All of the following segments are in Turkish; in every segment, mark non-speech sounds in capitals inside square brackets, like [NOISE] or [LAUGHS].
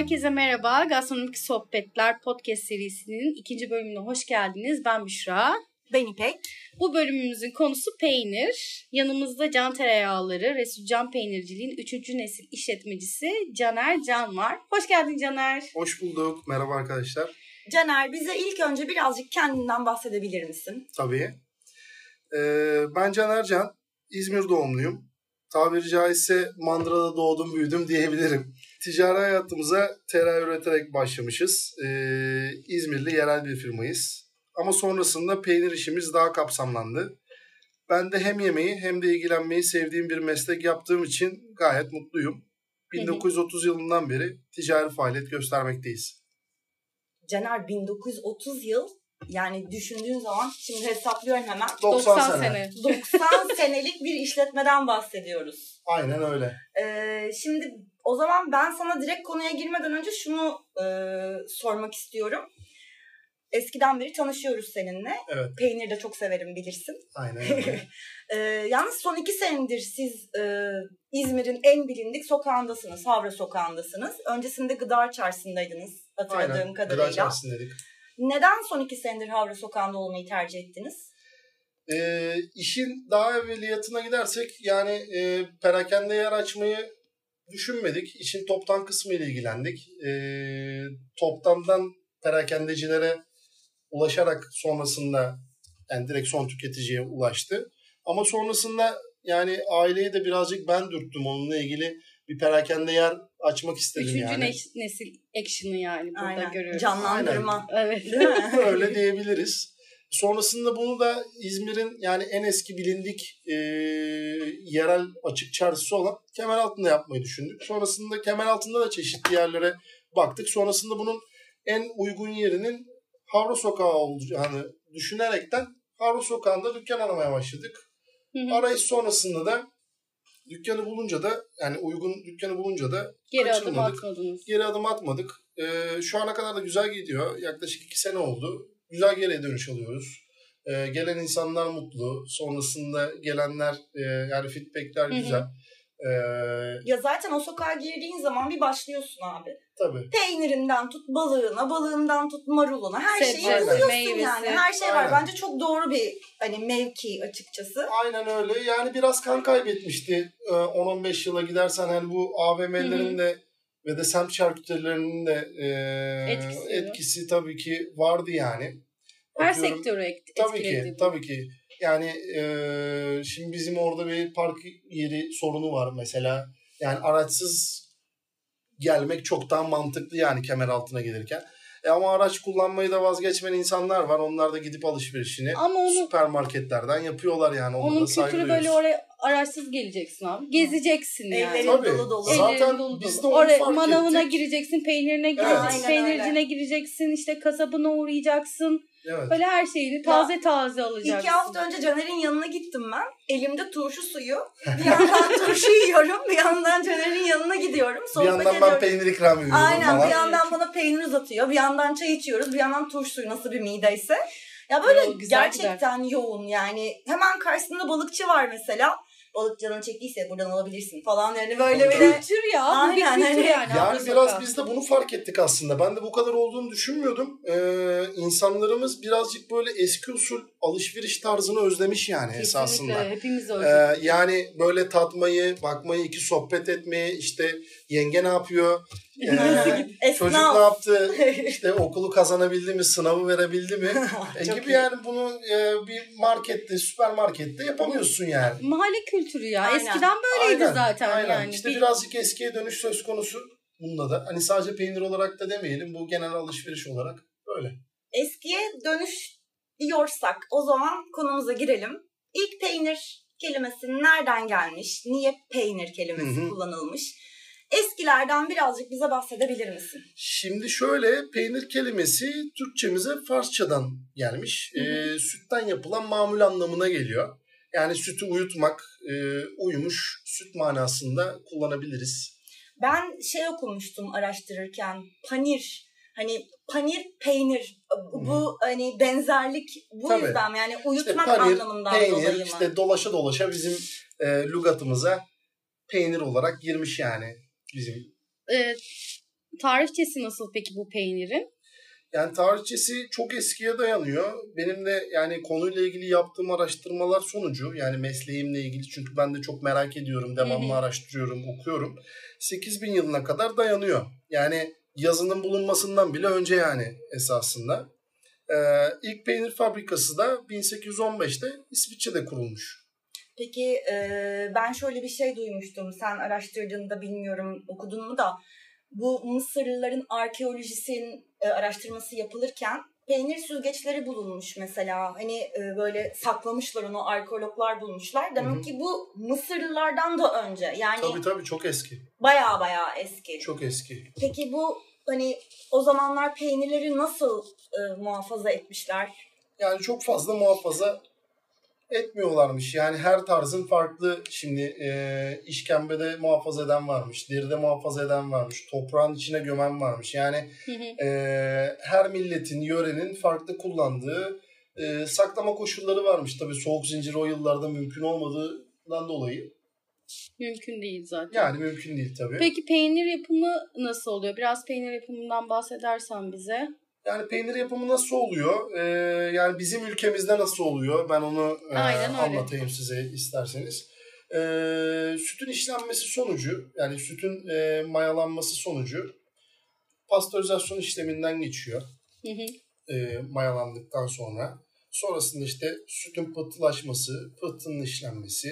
Herkese merhaba. Gastronomik Sohbetler podcast serisinin ikinci bölümüne hoş geldiniz. Ben Büşra. Ben İpek. Bu bölümümüzün konusu peynir. Yanımızda Can Tereyağları, Resul Can Peynirciliğin 3. nesil işletmecisi Caner Can var. Hoş geldin Caner. Hoş bulduk. Merhaba arkadaşlar. Caner bize ilk önce birazcık kendinden bahsedebilir misin? Tabii. Ee, ben Caner Can. İzmir doğumluyum. Tabiri caizse Mandıra'da doğdum büyüdüm diyebilirim. Ticari hayatımıza tereyağı üreterek başlamışız. Ee, İzmirli yerel bir firmayız. Ama sonrasında peynir işimiz daha kapsamlandı. Ben de hem yemeği hem de ilgilenmeyi sevdiğim bir meslek yaptığım için gayet mutluyum. 1930 yılından beri ticari faaliyet göstermekteyiz. Caner 1930 yıl yani düşündüğün zaman şimdi hesaplıyorum hemen. 90, 90 sene. sene. 90 senelik bir işletmeden bahsediyoruz. Aynen öyle. Ee, şimdi o zaman ben sana direkt konuya girmeden önce şunu e, sormak istiyorum. Eskiden beri tanışıyoruz seninle. Evet. Peynir de çok severim bilirsin. Aynen [LAUGHS] öyle. Ee, yalnız son iki senedir siz e, İzmir'in en bilindik sokağındasınız. Havra sokağındasınız. Öncesinde Gıda Çarşısı'ndaydınız hatırladığım Aynen. Gıda kadarıyla. çarşısındaydık. Neden son iki senedir Havra Sokağı'nda olmayı tercih ettiniz? Ee, işin daha evveliyatına gidersek yani e, perakende yer açmayı düşünmedik. İşin toptan kısmı ile ilgilendik. Ee, toptandan perakendecilere ulaşarak sonrasında yani direkt son tüketiciye ulaştı. Ama sonrasında yani aileyi de birazcık ben dürttüm onunla ilgili bir perakende yer açmak istedim Üçüncü yani. ne- nesil action'ı yani burada Aynen. görüyoruz. Canlandırma. Evet. Değil mi? [LAUGHS] Öyle diyebiliriz. Sonrasında bunu da İzmir'in yani en eski bilindik e, yerel açık çarşısı olan Kemeraltı'nda yapmayı düşündük. Sonrasında Kemeraltı'nda da çeşitli yerlere baktık. Sonrasında bunun en uygun yerinin Havra Sokağı olacağını düşünerekten Havra Sokağı'nda dükkan aramaya başladık. Hı hı. Arayış sonrasında da dükkanı bulunca da yani uygun dükkanı bulunca da Geri adım atmadınız. Geri adım atmadık. Ee, şu ana kadar da güzel gidiyor. Yaklaşık iki sene oldu. Güzel geri dönüş alıyoruz. Ee, gelen insanlar mutlu. Sonrasında gelenler e, yani feedbackler güzel. Ee, Ya zaten o sokağa girdiğin zaman bir başlıyorsun abi. tabii. Peynirinden tut balığına, balığından tut maruluna her Sebze, şeyi buluyorsun meyvesi. yani. Her şey var. Aynen. Bence çok doğru bir hani mevki açıkçası. Aynen öyle. Yani biraz kan kaybetmişti. Ee, 10-15 yıla gidersen hani bu AVM'lerin de ve de semt şarküterilerinin de e, Etkisi. etkisi tabii ki vardı yani. Her sektörü et- Tabii etkiledi. ki, bu. tabii ki. Yani e, şimdi bizim orada bir park yeri sorunu var mesela. Yani araçsız gelmek çok daha mantıklı yani kemer altına gelirken. E ama araç kullanmayı da vazgeçmeyen insanlar var. Onlar da gidip alışverişini Ama onu- süpermarketlerden yapıyorlar yani. Ona Onun kültürü böyle oraya araçsız geleceksin abi. Gezeceksin yani. Ellerin Tabii. dolu dolu. Zaten dolu biz de onu Oraya fark manavına ettik. gireceksin, peynirine Evet. gireceksin, Aynen peynircine öyle. gireceksin, işte kasabına uğrayacaksın. Evet. Böyle her şeyini taze taze alacaksın. İki hafta önce Caner'in yanına gittim ben. Elimde turşu suyu. [LAUGHS] Bir yandan turşu yiyorum. Bir yandan Caner'in yanına gidiyorum. Bir Sohbet yandan ben ediyorum. peynir ikram ediyorum Aynen falan. bir yandan bana peynir uzatıyor. Bir yandan çay içiyoruz. Bir yandan turşu suyu nasıl bir mideyse. Ya böyle Yo, güzel gerçekten yoğun yani. Hemen karşısında balıkçı var mesela. Balık canın çektiyse buradan alabilirsin falan. Yani böyle böyle. Kültür ya. bu bir Aynen, kültür yani. Yani biraz biz de bunu fark ettik aslında. Ben de bu kadar olduğunu düşünmüyordum. Ee, insanlarımız birazcık böyle eski usul alışveriş tarzını özlemiş yani esasında. Kesinlikle hepimiz Ee, öyle. yani böyle tatmayı, bakmayı, iki sohbet etmeyi, işte yenge ne yapıyor, [LAUGHS] ee, çocuk ne yaptı, [LAUGHS] işte okulu kazanabildi mi, sınavı verebildi mi [LAUGHS] e, gibi iyi. yani bunu e, bir markette, süpermarkette yapamıyorsun yani. Mahalle kültürü ya. Aynen. Eskiden böyleydi Aynen, zaten aynen. yani. İşte Bir- birazcık eskiye dönüş söz konusu bunda da. Hani sadece peynir olarak da demeyelim. Bu genel alışveriş olarak böyle. Eskiye dönüş diyorsak o zaman konumuza girelim. İlk peynir kelimesi nereden gelmiş? Niye peynir kelimesi Hı hı. kullanılmış? Eskilerden birazcık bize bahsedebilir misin? Şimdi şöyle peynir kelimesi Türkçemize Farsçadan gelmiş. Hı hı. Ee, sütten yapılan mamul anlamına geliyor. Yani sütü uyutmak, e, uyumuş süt manasında kullanabiliriz. Ben şey okumuştum araştırırken. Panir. Hani panir peynir. Bu, bu hani benzerlik bu Tabii. yüzden yani İşte uyutmak panir, anlamından peynir, dolayı mı? işte dolaşa dolaşa bizim e, lügatımıza peynir olarak girmiş yani bizim e, tarihçesi nasıl peki bu peynirin? Yani tarihçesi çok eskiye dayanıyor. Benim de yani konuyla ilgili yaptığım araştırmalar sonucu yani mesleğimle ilgili çünkü ben de çok merak ediyorum, devamlı araştırıyorum, okuyorum. 8000 yılına kadar dayanıyor. Yani yazının bulunmasından bile önce yani esasında. Ee, ilk peynir fabrikası da 1815'te İsviçre'de kurulmuş. Peki e, ben şöyle bir şey duymuştum. Sen araştırdığında bilmiyorum okudun mu da bu Mısırlıların arkeolojisinin e, araştırması yapılırken peynir süzgeçleri bulunmuş mesela. Hani e, böyle saklamışlar onu arkeologlar bulmuşlar. Demek Hı hı. ki bu Mısırlılardan da önce. Yani Tabii tabii çok eski. baya baya eski. Çok eski. Peki bu hani o zamanlar peynirleri nasıl e, muhafaza etmişler? Yani çok fazla muhafaza etmiyorlarmış. Yani her tarzın farklı şimdi e, işkembede muhafaza eden varmış, deride muhafaza eden varmış, toprağın içine gömen varmış. Yani e, her milletin, yörenin farklı kullandığı e, saklama koşulları varmış. Tabii soğuk zincir o yıllarda mümkün olmadığından dolayı. Mümkün değil zaten. Yani mümkün değil tabii. Peki peynir yapımı nasıl oluyor? Biraz peynir yapımından bahsedersen bize. Yani peynir yapımı nasıl oluyor? Ee, yani bizim ülkemizde nasıl oluyor? Ben onu e, anlatayım size isterseniz. Ee, sütün işlenmesi sonucu, yani sütün e, mayalanması sonucu pastörizasyon işleminden geçiyor. Hı hı. e, mayalandıktan sonra. Sonrasında işte sütün pıhtılaşması, pıhtının işlenmesi,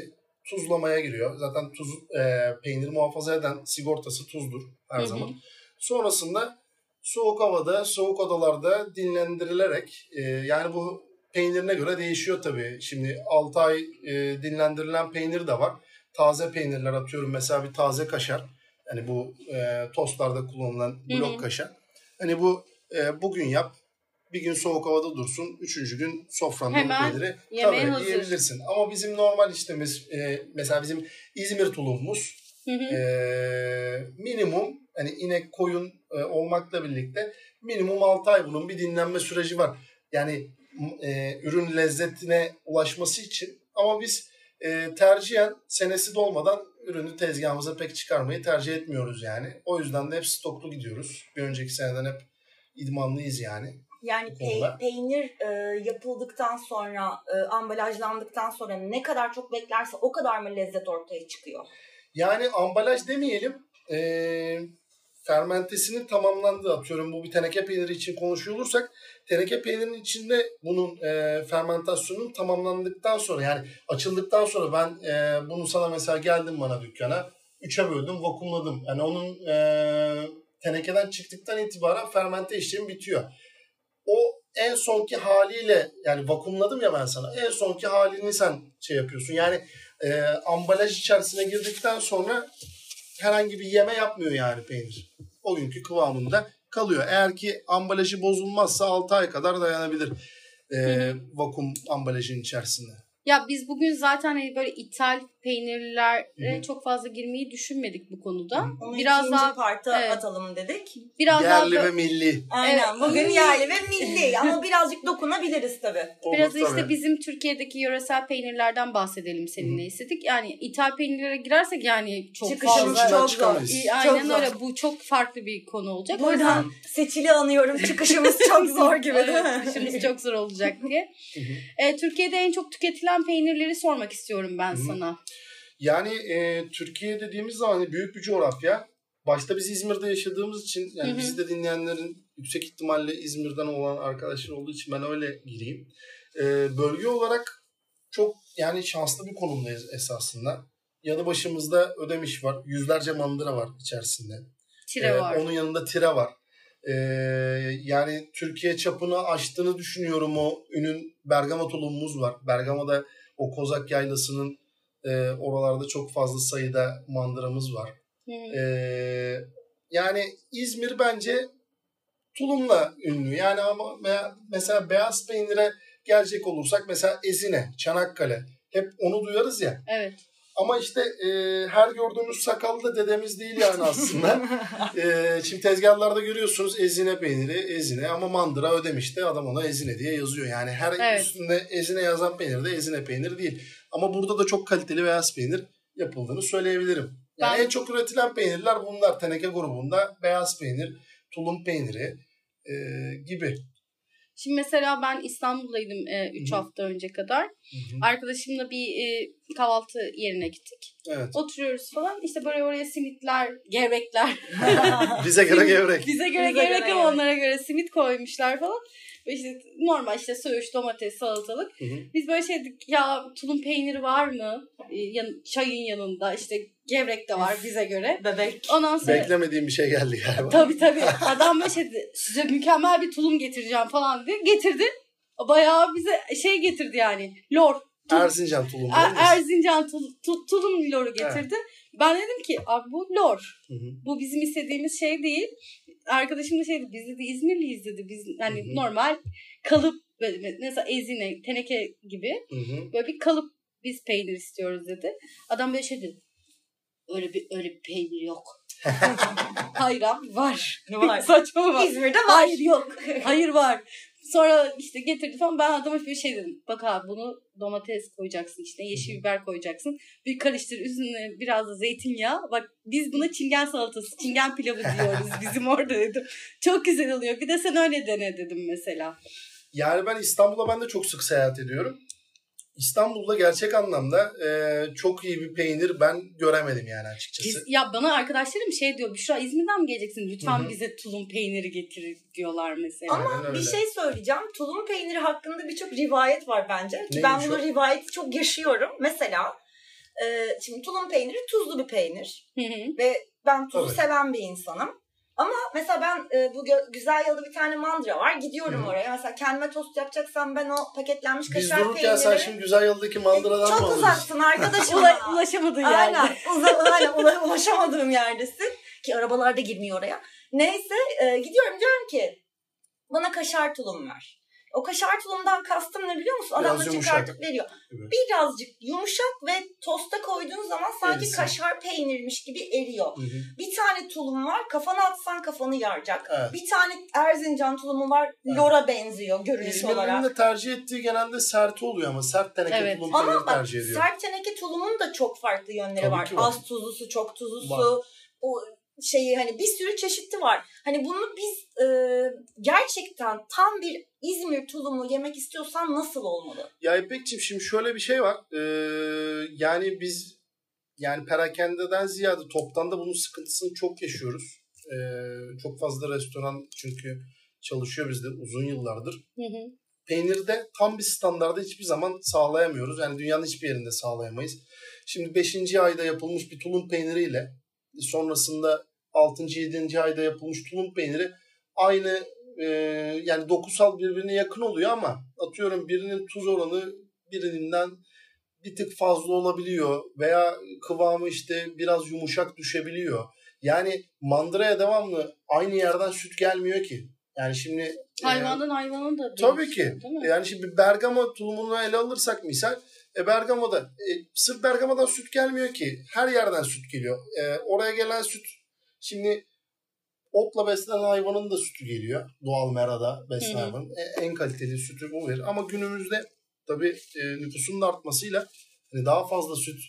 tuzlamaya giriyor. Zaten tuz e, peyniri muhafaza eden sigortası tuzdur her Hı hı. zaman. Sonrasında soğuk havada, soğuk odalarda dinlendirilerek e, yani bu peynirine göre değişiyor tabii. Şimdi 6 ay e, dinlendirilen peynir de var. Taze peynirler atıyorum mesela bir taze kaşar. Hani bu e, tostlarda kullanılan Hı blok hı. kaşar. Hani bu e, bugün yap, bir gün soğuk havada dursun, üçüncü gün sofranda bu peyniri tabii hazır. yiyebilirsin. Ama bizim normal işlemiz, e, mesela bizim İzmir tulumumuz Hı hı. e, minimum hani inek koyun e, olmakla birlikte minimum 6 ay bunun bir dinlenme süreci var. Yani e, ürün lezzetine ulaşması için ama biz e, tercihen senesi dolmadan ürünü tezgahımıza pek çıkarmayı tercih etmiyoruz yani. O yüzden de hep stoklu gidiyoruz. Bir önceki seneden hep idmanlıyız yani. Yani pe- peynir e, yapıldıktan sonra, e, ambalajlandıktan sonra ne kadar çok beklerse o kadar mı lezzet ortaya çıkıyor? Yani ambalaj demeyelim. E, fermentesinin tamamlandığı atıyorum bu bir teneke peyniri için konuşuyor olursak teneke peynirinin içinde bunun e, fermentasyonun tamamlandıktan sonra yani açıldıktan sonra ben e, bunu sana mesela geldim bana dükkana üçe böldüm vakumladım. Yani onun e, tenekeden çıktıktan itibaren fermente işlemi bitiyor. O en sonki haliyle yani vakumladım ya ben sana en sonki halini sen şey yapıyorsun. Yani e, ambalaj içerisine girdikten sonra herhangi bir yeme yapmıyor yani peynir. O günkü kıvamında kalıyor. Eğer ki ambalajı bozulmazsa 6 ay kadar dayanabilir e, vakum ambalajın içerisinde. Ya biz bugün zaten hani böyle ithal peynirlere Hı hı. çok fazla girmeyi düşünmedik bu konuda. Hı hı. Onu Biraz daha parta evet. atalım dedik. biraz Yerli daha ve milli. Aynen. Evet. Bugün yerli ve milli [LAUGHS] ama birazcık dokunabiliriz tabii. Olur Biraz tabii. işte bizim Türkiye'deki yöresel peynirlerden bahsedelim seninle istedik. Yani ithal peynirlere girersek yani çok Çıkışımız fazla. Çok zor. Çok Aynen zor. öyle. Bu çok farklı bir konu olacak. O yüzden Buradan seçili anıyorum. Çıkışımız çok [LAUGHS] zor gibi değil mi? İşimiz çok zor olacak diye. Hı hı. E, Türkiye'de en çok tüketilen peynirleri sormak istiyorum ben Hı hı. sana. Yani e, Türkiye dediğimiz zaman hani büyük bir coğrafya. Başta biz İzmir'de yaşadığımız için yani Hı hı. bizi de dinleyenlerin yüksek ihtimalle İzmir'den olan arkadaşlar olduğu için ben öyle gireyim. E, bölge olarak çok yani şanslı bir konumdayız esasında. Yanı başımızda Ödemiş var. Yüzlerce mandıra var içerisinde. Tire Ee, var. Onun yanında tire var. Ee, yani Türkiye çapını aştığını düşünüyorum o ünün Bergama tulumumuz var. Bergama'da o Kozak Yaylası'nın e, oralarda çok fazla sayıda mandıramız var. Ee, yani İzmir bence tulumla ünlü. Yani ama me- mesela beyaz peynire gelecek olursak mesela Ezine, Çanakkale hep onu duyarız ya. Evet. Ama işte e, her gördüğümüz sakallı da dedemiz değil yani aslında. [LAUGHS] e, şimdi tezgahlarda görüyorsunuz ezine peyniri, ezine ama mandıra ödemişti adam ona ezine diye yazıyor. Yani her Evet. üstünde ezine yazan peynir de ezine peyniri değil. Ama burada da çok kaliteli beyaz peynir yapıldığını söyleyebilirim. Yani Ben- en çok üretilen peynirler bunlar. Teneke grubunda beyaz peynir, tulum peyniri e, gibi. Şimdi mesela ben İstanbul'daydım 3 Hı hı. hafta önce kadar. Hı hı. Arkadaşımla bir e, kahvaltı yerine gittik. Evet. Oturuyoruz falan. İşte böyle oraya simitler, gevrekler. [LAUGHS] [LAUGHS] Bize göre gevrek. Bize göre Bize gevrek göre ama gevrek. onlara göre simit koymuşlar falan. İşte normal işte söğüş, domates, salatalık. Hı hı. Biz böyle şey dedik ya tulum peyniri var mı? Ee, yan- çayın yanında işte gevrek de var bize göre. Bebek. Ondan sonra Beklemediğim bir şey geldi galiba. tabii tabii [LAUGHS] adam böyle şey dedi size mükemmel bir tulum getireceğim falan dedi. Getirdi. Bayağı bize şey getirdi yani. Lor. Tulum. Erzincan tulumu. Er-? Erzincan tul- tu- tulum loru getirdi. Ben dedim ki abi bu lor. Hı hı. Bu bizim istediğimiz şey değil. Arkadaşım da şeydi biz dedi İzmirliyiz dedi. Biz hani Hı hı. normal kalıp böyle mesela ezine, teneke gibi Hı hı. böyle bir kalıp biz peynir istiyoruz dedi. Adam böyle şey dedi. Öyle bir öyle bir peynir yok. [LAUGHS] Hayır abi var. Var. [LAUGHS] Saçmalama. İzmir'de var. Hayır yok. [LAUGHS] Hayır var. Sonra işte getirdi falan ben adama bir şey dedim. Bak abi bunu domates koyacaksın işte yeşil biber koyacaksın. Bir karıştır üzerine biraz da zeytinyağı. Bak biz buna çingen salatası, çingen pilavı diyoruz [LAUGHS] bizim orada dedim. Çok güzel oluyor. Bir de sen öyle dene dedim mesela. Yani ben İstanbul'a ben de çok sık seyahat ediyorum. İstanbul'da gerçek anlamda e, çok iyi bir peynir ben göremedim yani açıkçası. Biz, ya bana arkadaşlarım şey diyor. Büşra İzmir'den mi geleceksin? Lütfen Hı hı. bize tulum peyniri getir diyorlar mesela. Ama bir şey söyleyeceğim. Tulum peyniri hakkında birçok rivayet var bence. Ki ben Neymiş bu o? rivayeti çok yaşıyorum. Mesela e, şimdi tulum peyniri tuzlu bir peynir. Hı hı. Ve ben tuzu Tabii. seven bir insanım. Ama mesela ben e, bu gö- güzel yalı bir tane mandıra var. Gidiyorum Hı. oraya. Mesela kendime tost yapacaksam ben o paketlenmiş Biz kaşar dururken sen peynirleri... şimdi güzel yoldaki mandıradan mı Çok uzaksın arkadaşım. Ula, ulaşamadığın Aynen. yerde. Uza, aynen ula- ulaşamadığım yerdesin. Ki arabalar da girmiyor oraya. Neyse e, gidiyorum diyorum ki bana kaşar tulum ver. O kaşar tulumdan kastım ne biliyor musun? Adam da çıkartıp veriyor. Evet. Birazcık yumuşak ve tosta koyduğun zaman sanki Erisin. kaşar peynirmiş gibi eriyor. Hı hı. Bir tane tulum var kafana atsan kafanı yaracak. Evet. Bir tane Erzincan tulumu var Evet. lora benziyor görünüş olarak. de tercih ettiği genelde sert oluyor ama sert teneke Evet. tulum Ama bak tercih ediyor. sert teneke tulumun da çok farklı yönleri Tabii var. Az tuzlusu, çok tuzlusu. Var. O şeyi hani bir sürü çeşitli var. Hani bunu biz e, gerçekten tam bir İzmir tulumu yemek istiyorsan nasıl olmalı? Ya İpek'ciğim şimdi şöyle bir şey var. Ee, yani biz yani perakendeden ziyade toptan da bunun sıkıntısını çok yaşıyoruz. Ee, çok fazla restoran çünkü çalışıyor bizde uzun yıllardır. Hı hı. Peynirde tam bir standarda hiçbir zaman sağlayamıyoruz. Yani dünyanın hiçbir yerinde sağlayamayız. Şimdi 5. ayda yapılmış bir tulum peyniriyle sonrasında 6. 7. ayda yapılmış tulum peyniri aynı e, yani dokusal birbirine yakın oluyor ama atıyorum birinin tuz oranı birinden bir tık fazla olabiliyor veya kıvamı işte biraz yumuşak düşebiliyor. Yani mandıraya devamlı aynı yerden süt gelmiyor ki. Yani şimdi e, Hayvandan hayvana da Tabii ki. Değil mi? Yani şimdi Bergama tulumunu ele alırsak misal e, Bergama'da e, sırf Bergama'dan süt gelmiyor ki. Her yerden süt geliyor. E, oraya gelen süt şimdi otla beslenen hayvanın da sütü geliyor. Doğal merada beslenen hayvanın. E, en kaliteli sütü bu verir. Ama günümüzde tabii e, nüfusun da artmasıyla hani daha fazla süt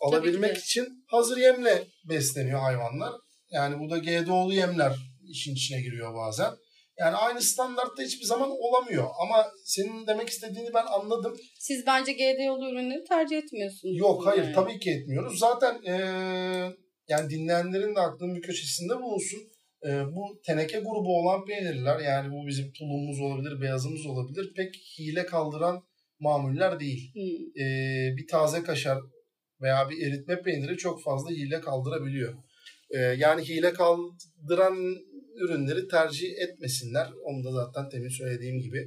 alabilmek için hazır yemle besleniyor hayvanlar. Yani bu da GDO'lu yemler işin içine giriyor bazen. Yani aynı standartta hiçbir zaman olamıyor. Ama senin demek istediğini ben anladım. Siz bence GDO'lu ürünleri tercih etmiyorsunuz. Yok hayır Yani. tabii ki etmiyoruz. Zaten eee, yani dinleyenlerin de aklının bir köşesinde bulunsun. Eee, bu teneke grubu olan peynirler yani bu bizim tulumumuz olabilir, beyazımız olabilir. Pek hile kaldıran mamuller değil. Hı. Eee, bir taze kaşar veya bir eritme peyniri çok fazla hile kaldırabiliyor. Eee, yani hile kaldıran ürünleri tercih etmesinler. Onu da zaten temin söylediğim gibi.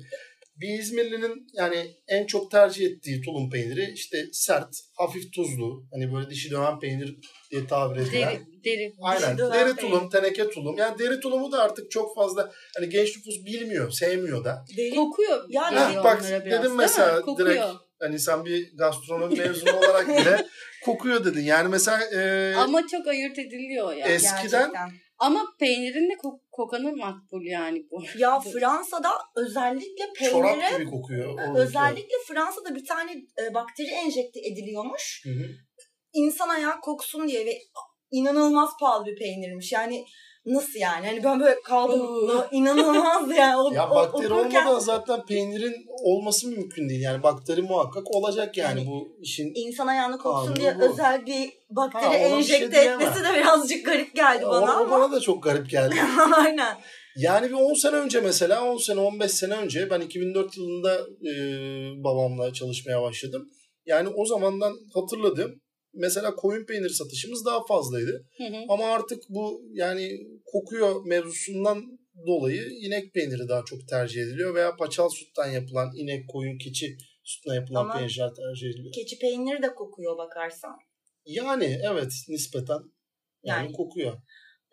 Bir İzmirli'nin yani en çok tercih ettiği tulum peyniri işte sert, hafif tuzlu. Hani böyle dişi döven peynir diye tabir edilen. Deri, deri. Aynen. Dişi Deri peynir. tulum, teneke tulum. Yani deri tulumu da artık çok fazla hani genç nüfus bilmiyor, sevmiyor da. Deli Kokuyor. Yani- Heh, bak biraz, dedim mesela direkt hani sen bir gastronomi mezunu olarak bile [LAUGHS] kokuyor dedin. Yani mesela e, Ama çok ayırt ediliyor ya. Es- Eskiden- gerçekten. Ama peynirin de kok- kokanı makbul yani bu. Ya Fransa'da özellikle çorap peynire gibi kokuyor. o. özellikle Fransa'da bir tane e, bakteri enjekte ediliyormuş. Hı hı. insan ayağı koksun diye ve inanılmaz pahalı bir peynirmiş. Yani nasıl yani? Hani ben böyle kaldım. inanılmaz yani. O, Ya bakteri okurken olmadan zaten peynirin olması mümkün değil. Yani bakteri muhakkak olacak yani, Yani bu işin. insan ayağını koksun diye bu. özel bir bakteri Ha, şey enjekte diyemem. etmesi de birazcık garip geldi O, bana o ama. bana da çok garip geldi. [LAUGHS] Aynen. Yani bir 10 sene önce mesela 10 sene 15 sene önce ben 2004 yılında e, babamla çalışmaya başladım. Yani o zamandan hatırladım. Mesela koyun peyniri satışımız daha fazlaydı. Hı hı. Ama artık bu yani kokuyor mevzusundan dolayı inek peyniri daha çok tercih ediliyor veya paçal sütten yapılan inek, koyun, keçi sütünden yapılan Ama- peynirler tercih ediliyor. Keçi peyniri de kokuyor bakarsan. Yani evet nispeten yani, Yani- kokuyor.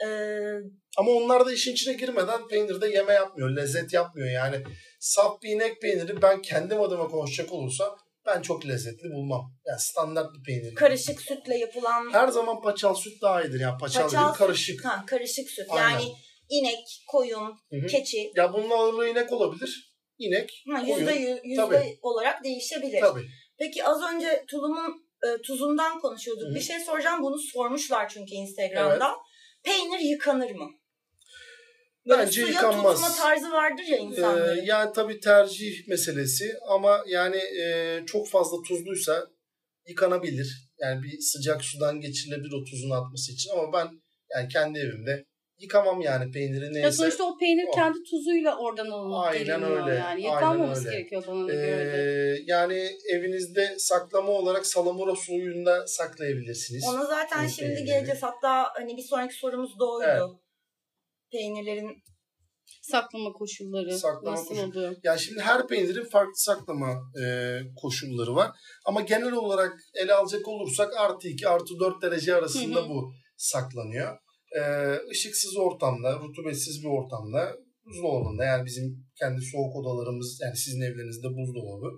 Ee, Ama onlar da işin içine girmeden peynirde yeme yapmıyor, lezzet yapmıyor. Yani saf bir inek peyniri ben kendim adıma konuşacak olursam ben çok lezzetli bulmam. Yani standart bir peynir. karışık sütle yapılan Her zaman paçal süt daha iyidir. Yani paçal, Paçal dediğim süt. karışık. ha, karışık süt. Aynen. Yani inek, koyun, Hı hı. keçi Ya bunun ağırlığı inek olabilir. İnek, ha, koyun. yüzde, yüz- yüzde Tabii. olarak değişebilir. Tabii. Peki az önce tulumun e, tuzundan konuşuyorduk. Hı. Bir şey soracağım. Bunu sormuşlar çünkü Instagram'da. Peynir yıkanır mı? Bence suya yıkanmaz. tutma tarzı vardır ya Ee, insanların. yani tabii tercih meselesi ama yani e, çok fazla tuzluysa yıkanabilir. Yani bir sıcak sudan geçirilebilir o tuzun atması için ama ben yani kendi evimde yıkamam yani peyniri Ya neyse. sonuçta o peynir o. kendi tuzuyla oradan alınıp Aynen öyle, yani. Yıkanmaması öyle. gerekiyor bana Ee, göre yani evinizde saklama olarak salamura suyunda saklayabilirsiniz. Ona zaten şimdi peyniri. geleceğiz. Hatta hani bir sonraki sorumuz da oydu. Evet. Peynirlerin Saklama koşulları Saklama nasıl koşulu. oluyor? Yani şimdi her peynirin farklı saklama e, koşulları var. Ama genel olarak ele alacak olursak artı 2 artı 4 derece arasında Hı hı. bu saklanıyor. E, ışıksız ortamda, rutubetsiz bir ortamda, buzdolabında yani bizim kendi soğuk odalarımız yani sizin evlerinizde buzdolabı.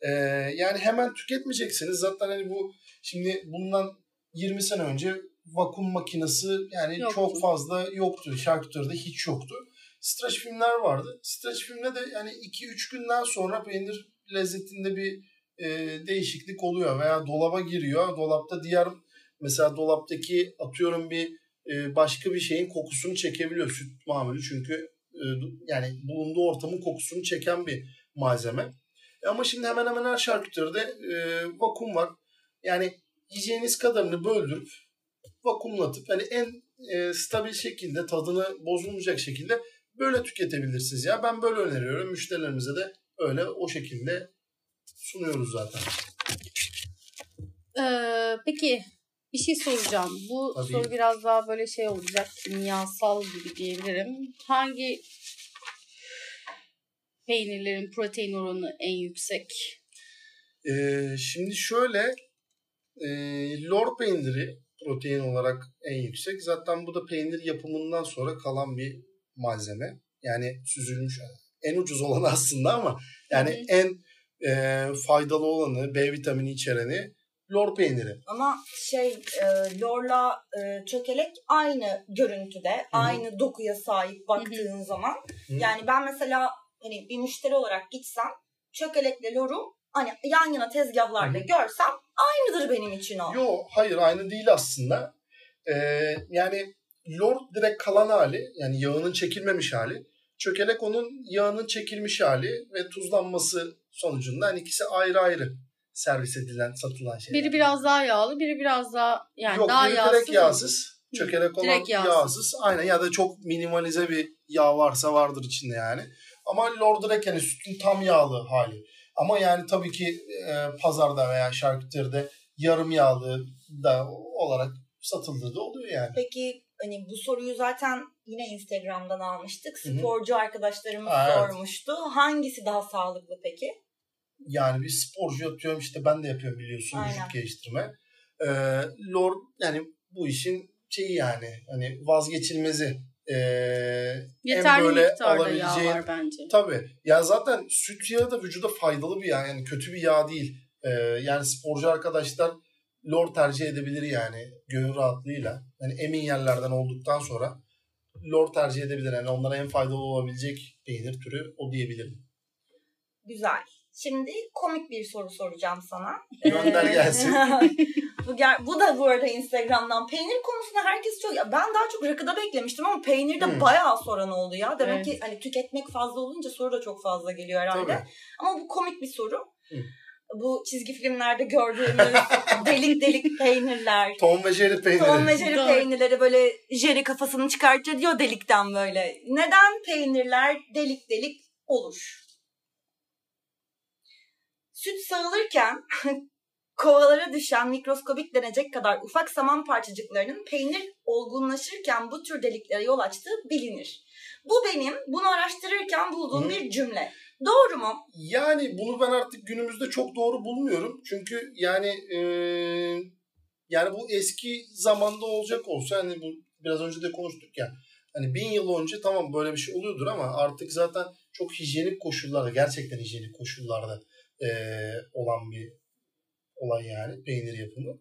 E, yani hemen tüketmeyeceksiniz. Zaten hani bu şimdi bundan 20 sene önce vakum makinesi yani Yoktu. çok fazla yoktu. Şarküteride hiç yoktu. Streç filmler vardı. Streç filmde de yani 2-3 günden sonra peynir lezzetinde bir e, değişiklik oluyor veya dolaba giriyor. Dolapta diğer mesela dolaptaki atıyorum bir e, başka bir şeyin kokusunu çekebiliyor süt mamülü çünkü e, yani bulunduğu ortamın kokusunu çeken bir malzeme. E ama şimdi hemen hemen her şarküteride e, vakum var. Yani yiyeceğiniz kadarını böldürüp vakumlatıp hani en e, stabil şekilde tadını bozulmayacak şekilde böyle tüketebilirsiniz ya. Ben böyle öneriyorum. Müşterilerimize de öyle o şekilde sunuyoruz zaten. Ee, peki bir şey soracağım. Bu Tabii. soru biraz daha böyle şey olacak. Kimyasal gibi diyebilirim. Hangi peynirlerin protein oranı en yüksek? Ee, şimdi şöyle e, lor peyniri protein olarak en yüksek. Zaten bu da peynir yapımından sonra kalan bir malzeme. Yani süzülmüş en ucuz olanı [LAUGHS] aslında ama yani Hı hı. en e, faydalı olanı B vitamini içereni lor peyniri. ama şey e, lorla e, çökelek aynı görüntüde, aynı dokuya sahip baktığın zaman. Hı. Yani ben mesela hani bir müşteri olarak gitsem çökelekle loru hani yan yana tezgahlarda Hı görsem aynıdır benim için o. Yo hayır aynı değil aslında. Ee, yani lor direkt kalan hali yani yağının çekilmemiş hali. Çökelek onun yağının çekilmiş hali ve tuzlanması sonucunda hani ikisi ayrı ayrı servis edilen satılan şeyler. Biri biraz daha yağlı, biri biraz daha yani Yok daha biri yağsız. direkt yağsız. Çökelek olan direkt yağsız. yağsız. Aynen ya da çok minimalize bir yağ varsa vardır içinde yani. Ama lor direkt yani sütün tam yağlı hali. Ama yani tabii ki e, pazarda veya şarküteride yarım yağlı da olarak satıldığı da oluyor yani. Peki hani bu soruyu zaten yine Instagram'dan almıştık. Sporcu arkadaşlarımız Aa, evet. sormuştu. Hangisi daha sağlıklı peki? Yani bir sporcu atıyorum işte ben de yapıyorum biliyorsun Aynen. vücut geliştirme. Ee, lor yani bu işin şeyi yani hani vazgeçilmezi. Ee, Yeterli en böyle miktarda yağ alabileceğin- var bence. Tabii. Ya zaten süt yağı da vücuda faydalı bir yağ. Yani kötü bir yağ değil. Ee, yani sporcu arkadaşlar lor tercih edebilir yani gönül rahatlığıyla. Yani emin yerlerden olduktan sonra lor tercih edebilir. Yani onlara en faydalı olabilecek peynir türü o diyebilirim. Güzel. Şimdi komik bir soru soracağım sana. Gönder gelsin. [LAUGHS] bu, ger- bu da bu arada Instagram'dan. Peynir konusunda herkes çok... Ya ben daha çok rakıda beklemiştim ama peynirde Hmm. bayağı soran oldu ya. Demek Evet. ki hani tüketmek fazla olunca soru da çok fazla geliyor herhalde. Tabii. Ama bu komik bir soru. Hı. Bu çizgi filmlerde gördüğümüz [LAUGHS] delik delik peynirler. Tom ve Jerry peyniri. Tom ve Jerry Doğru. peynirleri böyle Jerry kafasını çıkartıyor diyor delikten böyle. Neden peynirler delik delik olur? Süt sağılırken [LAUGHS] kovalara düşen mikroskobik denecek kadar ufak saman parçacıklarının peynir olgunlaşırken bu tür deliklere yol açtığı bilinir. Bu benim bunu araştırırken bulduğum Hı. bir cümle. Doğru mu? Yani bunu ben artık günümüzde çok doğru bulmuyorum. Çünkü yani e, yani bu eski zamanda olacak olsa hani bu biraz önce de konuştuk ya. Hani bin yıl önce tamam böyle bir şey oluyordur ama artık zaten çok hijyenik koşullarda gerçekten hijyenik koşullarda e, olan bir olay yani peynir yapımı.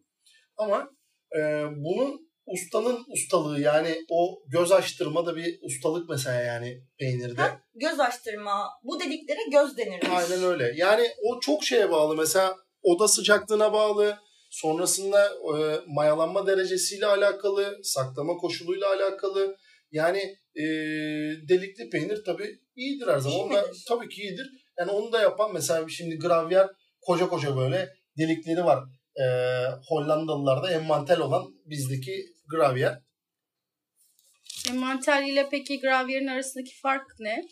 Ama e, bunun ustanın ustalığı yani o göz açtırma da bir ustalık mesela yani peynirde. Ha? Göz açtırma. Bu dediklere göz denir. Aynen öyle. Yani o çok şeye bağlı. Mesela oda sıcaklığına bağlı. Sonrasında e, mayalanma derecesiyle alakalı, saklama koşuluyla alakalı. Yani e, delikli peynir tabii iyidir her zaman. İyi midir? tabii ki iyidir. Yani onu da yapan mesela şimdi gravyer koca koca böyle delikleri var. E, Hollandalılarda enmantel olan bizdeki gravyer. Envanter ile peki gravyerin arasındaki fark ne?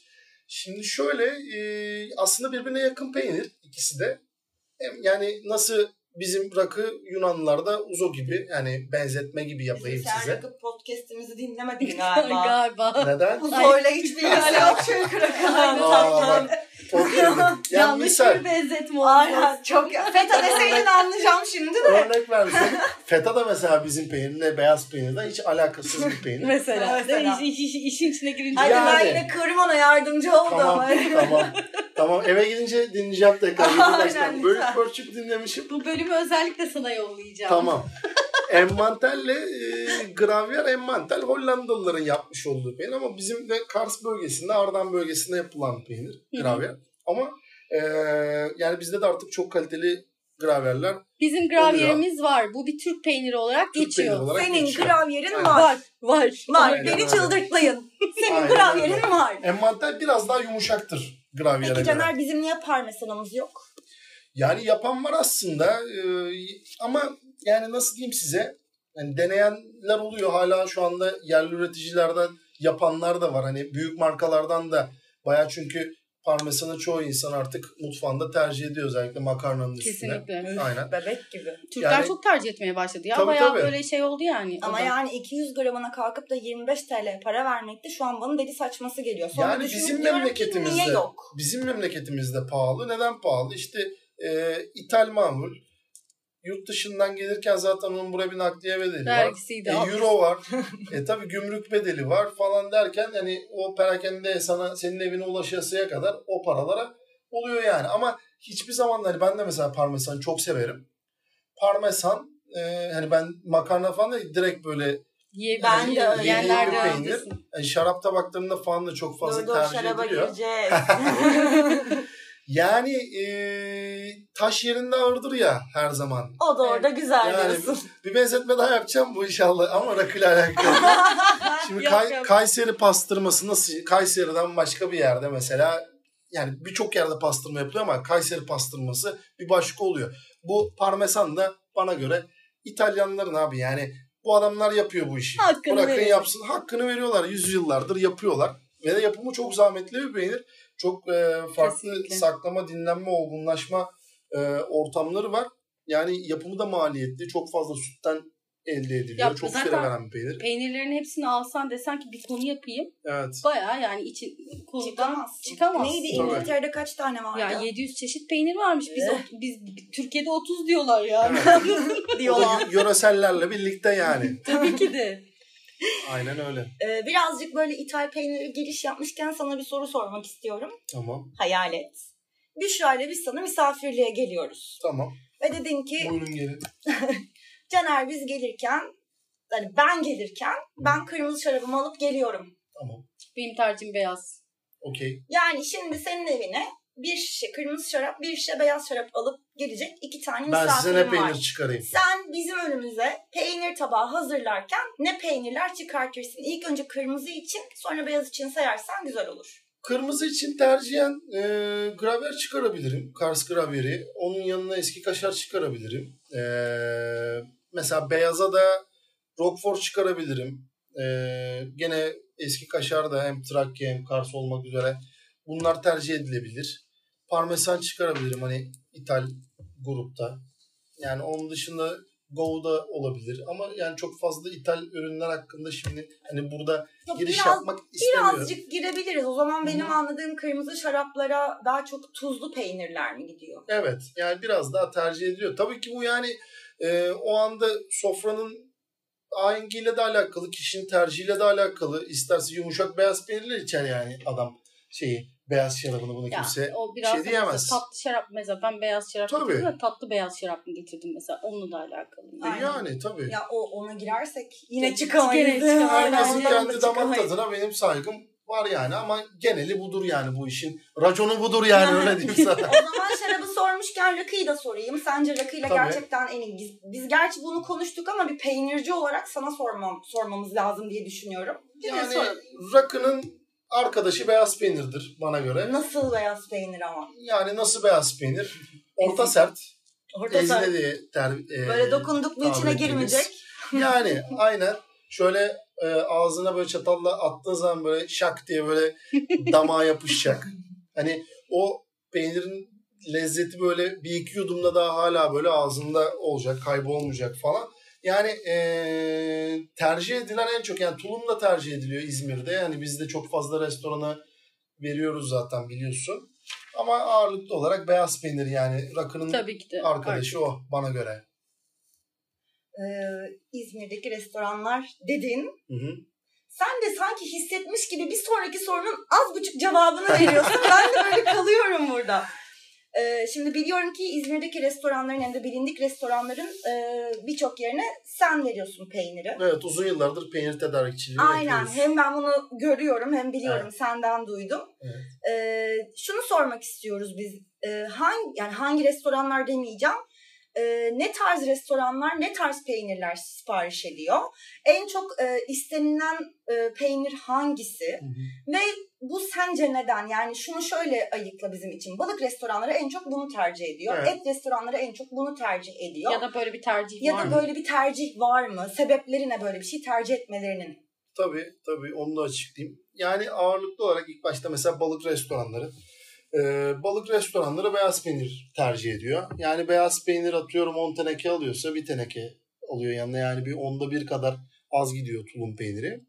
Şimdi şöyle e, aslında birbirine yakın peynir ikisi de. Hem Yani nasıl bizim rakı Yunanlılarda uzo gibi yani benzetme gibi yapayım Sen size. rakı podcast'imizi dinlemedin [LAUGHS] galiba. Galiba. Neden? Uzoyla hiçbir ilgisi yok çünkü rakıların Yani [LAUGHS] Yanlış misal bir benzetme oldu. Aynen çok. Feta deseydin anlayacağım şimdi de. örnek vermişim. Feta da mesela bizim peynirle beyaz peynirden hiç alakasız bir peynir. [LAUGHS] Mesela. Mesela. İş, iş, iş- işin içine girince. Hadi Yani. ben yine kırmana yardımcı oldum. tamam tamam. Tamam eve gidince dinleyeceğim tekrar. [LAUGHS] Aynen. Bölük pörçük dinlemişim. Bu bölümü özellikle sana yollayacağım. Tamam. Emmantelle e, gravyer emmantel Hollandalıların yapmış olduğu peynir ama bizim de Kars bölgesinde Ardahan bölgesinde yapılan peynir gravyer. Ama e, yani bizde de artık çok kaliteli gravyerler Bizim gravyerimiz var. Bu bir Türk peyniri olarak Türk geçiyor. peyniri olarak Senin geçiyor. gravyerin Aynen. var. Var. Var. Var. Aynen Beni öyle. çıldırtmayın. Senin Aynen gravyerin öyle. var. Emmantel biraz daha yumuşaktır gravyere Peki göre. Caner bizim niye parmesanımız yok? Yani yapan var aslında e, ama yani nasıl diyeyim size yani deneyenler oluyor hala şu anda yerli üreticilerden yapanlar da var. Hani büyük markalardan da baya çünkü parmesanı çoğu insan artık mutfağında tercih ediyor özellikle makarnanın üstüne. Kesinlikle. Aynen. Bebek gibi. Türkler Yani- çok tercih etmeye başladı ya. Tabii, Bayağı tabii. böyle şey oldu yani. Ama da. yani 200 gramına kalkıp da 25 TL para vermekte şu an bana deli saçması geliyor. Sonra Yani bizim memleketimizde niye yok? bizim memleketimizde pahalı. Neden pahalı? İşte e, ithal mamul. Yurt dışından gelirken zaten onun buraya bir nakliye bedeli var. Vergisiydi. E, al. euro var. [LAUGHS] e tabi gümrük bedeli var falan derken hani o perakende sana senin evine ulaşasıya kadar o paralara oluyor yani. Ama hiçbir zaman hani ben de mesela parmesan çok severim. Parmesan e, hani ben makarna falan da direkt böyle Yiye- Ben de öyle. yiyenler de bir öylesin. yani e, şarap tabaklarında falan da çok fazla dur tercih şaraba ediliyor. [LAUGHS] [LAUGHS] Yani e, taş yerinde ağırdır ya her zaman. o da orada güzel Yani diyorsun. bir benzetme daha yapacağım bu inşallah ama rakıyla alakalı. [LAUGHS] Şimdi Yap, Kay- yap. Kayseri pastırması nasıl? Kayseri'den başka bir yerde mesela yani birçok yerde pastırma yapılıyor ama Kayseri pastırması bir başka oluyor. Bu parmesan da bana göre İtalyanların abi yani bu adamlar yapıyor bu işi. Hakkını Bırakın verin. yapsın. Hakkını veriyorlar. Yüzyıllardır yapıyorlar. Ve de yapımı çok zahmetli bir peynir. Çok e, farklı Kesinlikle. saklama, dinlenme, olgunlaşma e, ortamları var. Yani yapımı da maliyetli. Çok fazla sütten elde ediliyor. Ya çok süre veren bir peynir. Peynirlerin hepsini alsan desen ki bir konu yapayım. Evet. Baya yani için konudan Çıkamazsın. çıkamazsın. Neydi. İngiltere'de kaç tane vardı? Ya 700 çeşit peynir varmış. Biz, o- biz Türkiye'de 30 diyorlar ya. [LAUGHS] O da diyorlar. yöresellerle birlikte yani. Tabii ki de. Aynen öyle. Ee, birazcık böyle ithal peyniri giriş yapmışken sana bir soru sormak istiyorum. Tamam. Hayal et. Büşra ile biz sana misafirliğe geliyoruz. Tamam. Ve dedin ki Buyurun gelin. [LAUGHS] Caner biz gelirken hani ben gelirken ben kırmızı şarabımı alıp geliyorum. Tamam. Benim tercihim beyaz. Okey. Yani şimdi senin evine bir şişe kırmızı şarap, bir şişe beyaz şarap alıp gelecek iki tane Ben size ne misafirim var. peynir çıkarayım. Sen bizim önümüze peynir tabağı hazırlarken ne peynirler çıkartırsın? İlk önce kırmızı için sonra beyaz için sayarsan güzel olur. Kırmızı için tercihen e, gravyer çıkarabilirim. Kars gravyeri. Onun yanına eski kaşar çıkarabilirim. E, mesela beyaza da Roquefort çıkarabilirim. E, gene eski kaşar da hem Trakya hem Kars olmak üzere bunlar tercih edilebilir. Parmesan çıkarabilirim hani İthal grupta. Yani onun dışında Go'da olabilir ama yani çok fazla ithal ürünler hakkında şimdi hani burada Yok, giriş biraz- yapmak istemiyorum. Birazcık girebiliriz. O zaman benim Hı hı. anladığım kırmızı şaraplara daha çok tuzlu peynirler mi gidiyor? Evet yani biraz daha tercih ediliyor. Tabii ki bu yani e, o anda sofranın ahengiyle de alakalı, kişinin tercihiyle de alakalı. İsterse yumuşak beyaz peynirler içer yani adam şeyi beyaz şarabını bunu Ya, kimse o biraz şey diyemez. mesela tatlı şarap mesela ben beyaz şarap Tabii. getirdim de tatlı beyaz şarap mı getirdim mesela onunla da alakalı. E, Aynen. yani tabii. Ya o ona girersek yine çıkamayız. Herkesin kendi damak tadına benim saygım var yani ama geneli budur yani bu işin. Raconu budur yani öyle diyeyim sana. [LAUGHS] O zaman şarabı sormuşken rakıyı da sorayım. Sence rakıyla Tabii. gerçekten en iyi. Biz, biz gerçi bunu konuştuk ama bir peynirci olarak sana sormam, sormamız lazım diye düşünüyorum. yani soralım. rakının arkadaşı beyaz peynirdir bana göre. Nasıl beyaz peynir ama? Yani nasıl beyaz peynir? Orta sert. Orta Ezine sert. diye ter, e, Böyle dokunduk mu içine girmeyecek. [LAUGHS] Yani aynen. Şöyle e, ağzına böyle çatalla attığın zaman böyle şak diye böyle damağa yapışacak. Hani o peynirin lezzeti böyle bir iki yudumda daha hala böyle ağzında olacak, kaybolmayacak falan. Yani e, tercih edilen en çok yani tulum da tercih ediliyor İzmir'de. Yani biz de çok fazla restorana veriyoruz zaten biliyorsun. Ama ağırlıklı olarak beyaz peynir yani rakının Tabii ki de. arkadaşı o bana göre. Ee, İzmir'deki restoranlar dedin. Hı hı. Sen de sanki hissetmiş gibi bir sonraki sorunun az buçuk cevabını veriyorsun. ben de böyle kalıyorum burada. Ee, şimdi biliyorum ki İzmir'deki restoranların hem de bilindik restoranların e, birçok yerine sen veriyorsun peyniri. Evet uzun yıllardır peynir tedarikçiliği Aynen. yapıyoruz. Hem ben bunu görüyorum hem biliyorum senden duydum. Evet. Ee, şunu sormak istiyoruz biz. Ee, hangi yani hangi restoranlar demeyeceğim. Ee, ne tarz restoranlar, ne tarz peynirler sipariş ediyor? En çok e, istenilen e, peynir hangisi? Hı hı. Ve bu sence neden? Yani şunu şöyle ayıkla bizim için. Balık restoranları en çok bunu tercih ediyor. Evet. Et restoranları en çok bunu tercih ediyor. Ya da böyle bir tercih Ya var da mı? böyle bir tercih var mı? Sebepleri ne böyle bir şey tercih etmelerinin? Tabii tabii onu da açıklayayım. Yani ağırlıklı olarak ilk başta mesela balık restoranları. Ee, balık restoranları beyaz peynir tercih ediyor. Yani beyaz peynir atıyorum 10 teneke alıyorsa bir teneke alıyor yanına. Yani bir onda bir kadar az gidiyor tulum peyniri.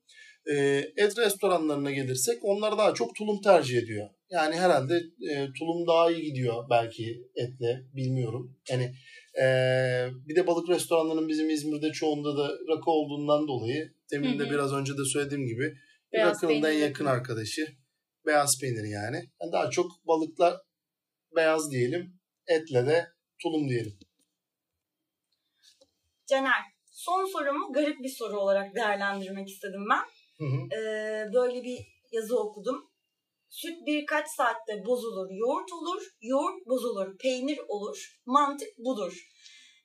Ee, et restoranlarına gelirsek onlar daha çok tulum tercih ediyor. Yani herhalde e, tulum daha iyi gidiyor belki etle bilmiyorum. Yani e, bir de balık restoranlarının bizim İzmir'de çoğunda da rakı olduğundan dolayı demin de biraz önce de söylediğim gibi Beyaz rakının en yakın arkadaşı beyaz peynir yani. yani. Daha çok balıklar beyaz diyelim etle de tulum diyelim. Caner, son sorumu garip bir soru olarak değerlendirmek istedim ben. Hı hı. Ee, böyle bir yazı okudum. Süt birkaç saatte bozulur, yoğurt olur, yoğurt bozulur, peynir olur, mantık budur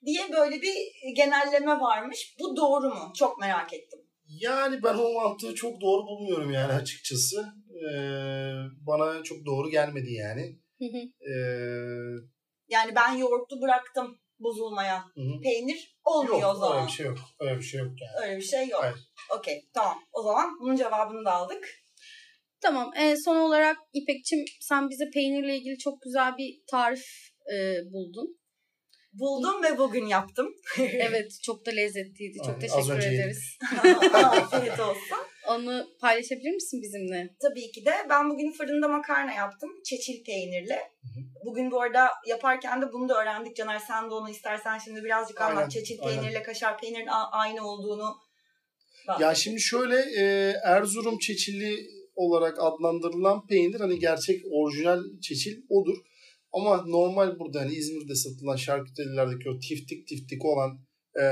diye böyle bir genelleme varmış. Bu doğru mu? Çok merak ettim. Yani ben o mantığı çok doğru bulmuyorum yani açıkçası. Ee, bana çok doğru gelmedi yani. Hı hı. Ee, Yani ben yoğurtlu bıraktım bozulmaya. hı hı. Peynir olmuyor Yok o zaman. öyle bir şey yok. Öyle bir şey yok yani. Öyle bir şey yok. Hayır. Okey tamam. O zaman bunun cevabını da aldık. Tamam. E, son olarak İpekçim sen bize peynirle ilgili çok güzel bir tarif e, buldun. Buldum ve bugün yaptım. Evet çok da lezzetliydi. Çok Aynen, teşekkür ederiz. [LAUGHS] Afiyet olsun. Onu paylaşabilir misin bizimle? Tabii ki de ben bugün fırında makarna yaptım. Çeçil peynirli. Bugün bu arada yaparken de bunu da öğrendik. Caner sen de onu istersen şimdi birazcık Aynen, anlat. Çeçil aynen. peynirle kaşar peynirin aynı olduğunu. Ya şimdi şöyle e, Erzurum çeçili olarak adlandırılan peynir hani gerçek orijinal çeçil odur. Ama normal burada hani İzmir'de satılan şarküterilerdeki o tiftik tiftik olan e,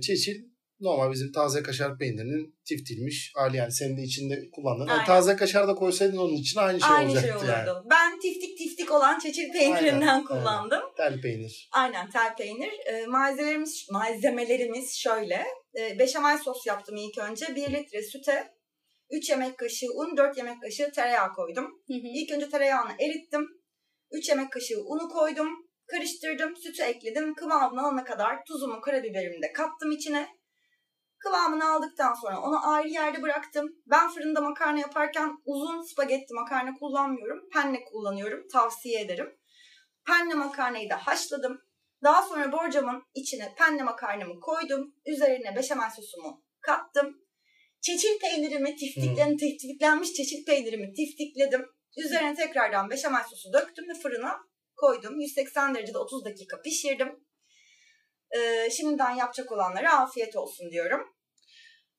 çeçil normal bizim taze kaşar peynirinin tiftilmiş hali yani senin de içinde kullandığın. Aynen. taze kaşar da koysaydın onun için aynı şey aynı olacaktı şey olurdu. yani. Ben tiftik tiftik olan çeçil peynirinden Aynen, kullandım. Tel peynir. Aynen tel peynir. E, malzemelerimiz, malzemelerimiz şöyle. E, beşamel sos yaptım ilk önce. 1 litre süte 3 yemek kaşığı un, 4 yemek kaşığı tereyağı koydum. Hı hı. İlk önce tereyağını erittim. 3 yemek kaşığı unu koydum. Karıştırdım, sütü ekledim. Kıvamını alana kadar tuzumu, karabiberimi de kattım içine. Kıvamını aldıktan sonra onu ayrı yerde bıraktım. Ben fırında makarna yaparken uzun spagetti makarna kullanmıyorum. Penne kullanıyorum. Tavsiye ederim. Penne makarnayı da haşladım. Daha sonra borcamın içine penne makarnamı koydum. Üzerine beşamel sosumu kattım. Çeçil peynirimi tiftiklen, tiftiklenmiş çeçil peynirimi tiftikledim. Üzerine tekrardan beşamel sosu döktüm ve fırına koydum. 180 derecede 30 dakika pişirdim. Ee, şimdiden yapacak olanlara afiyet olsun diyorum.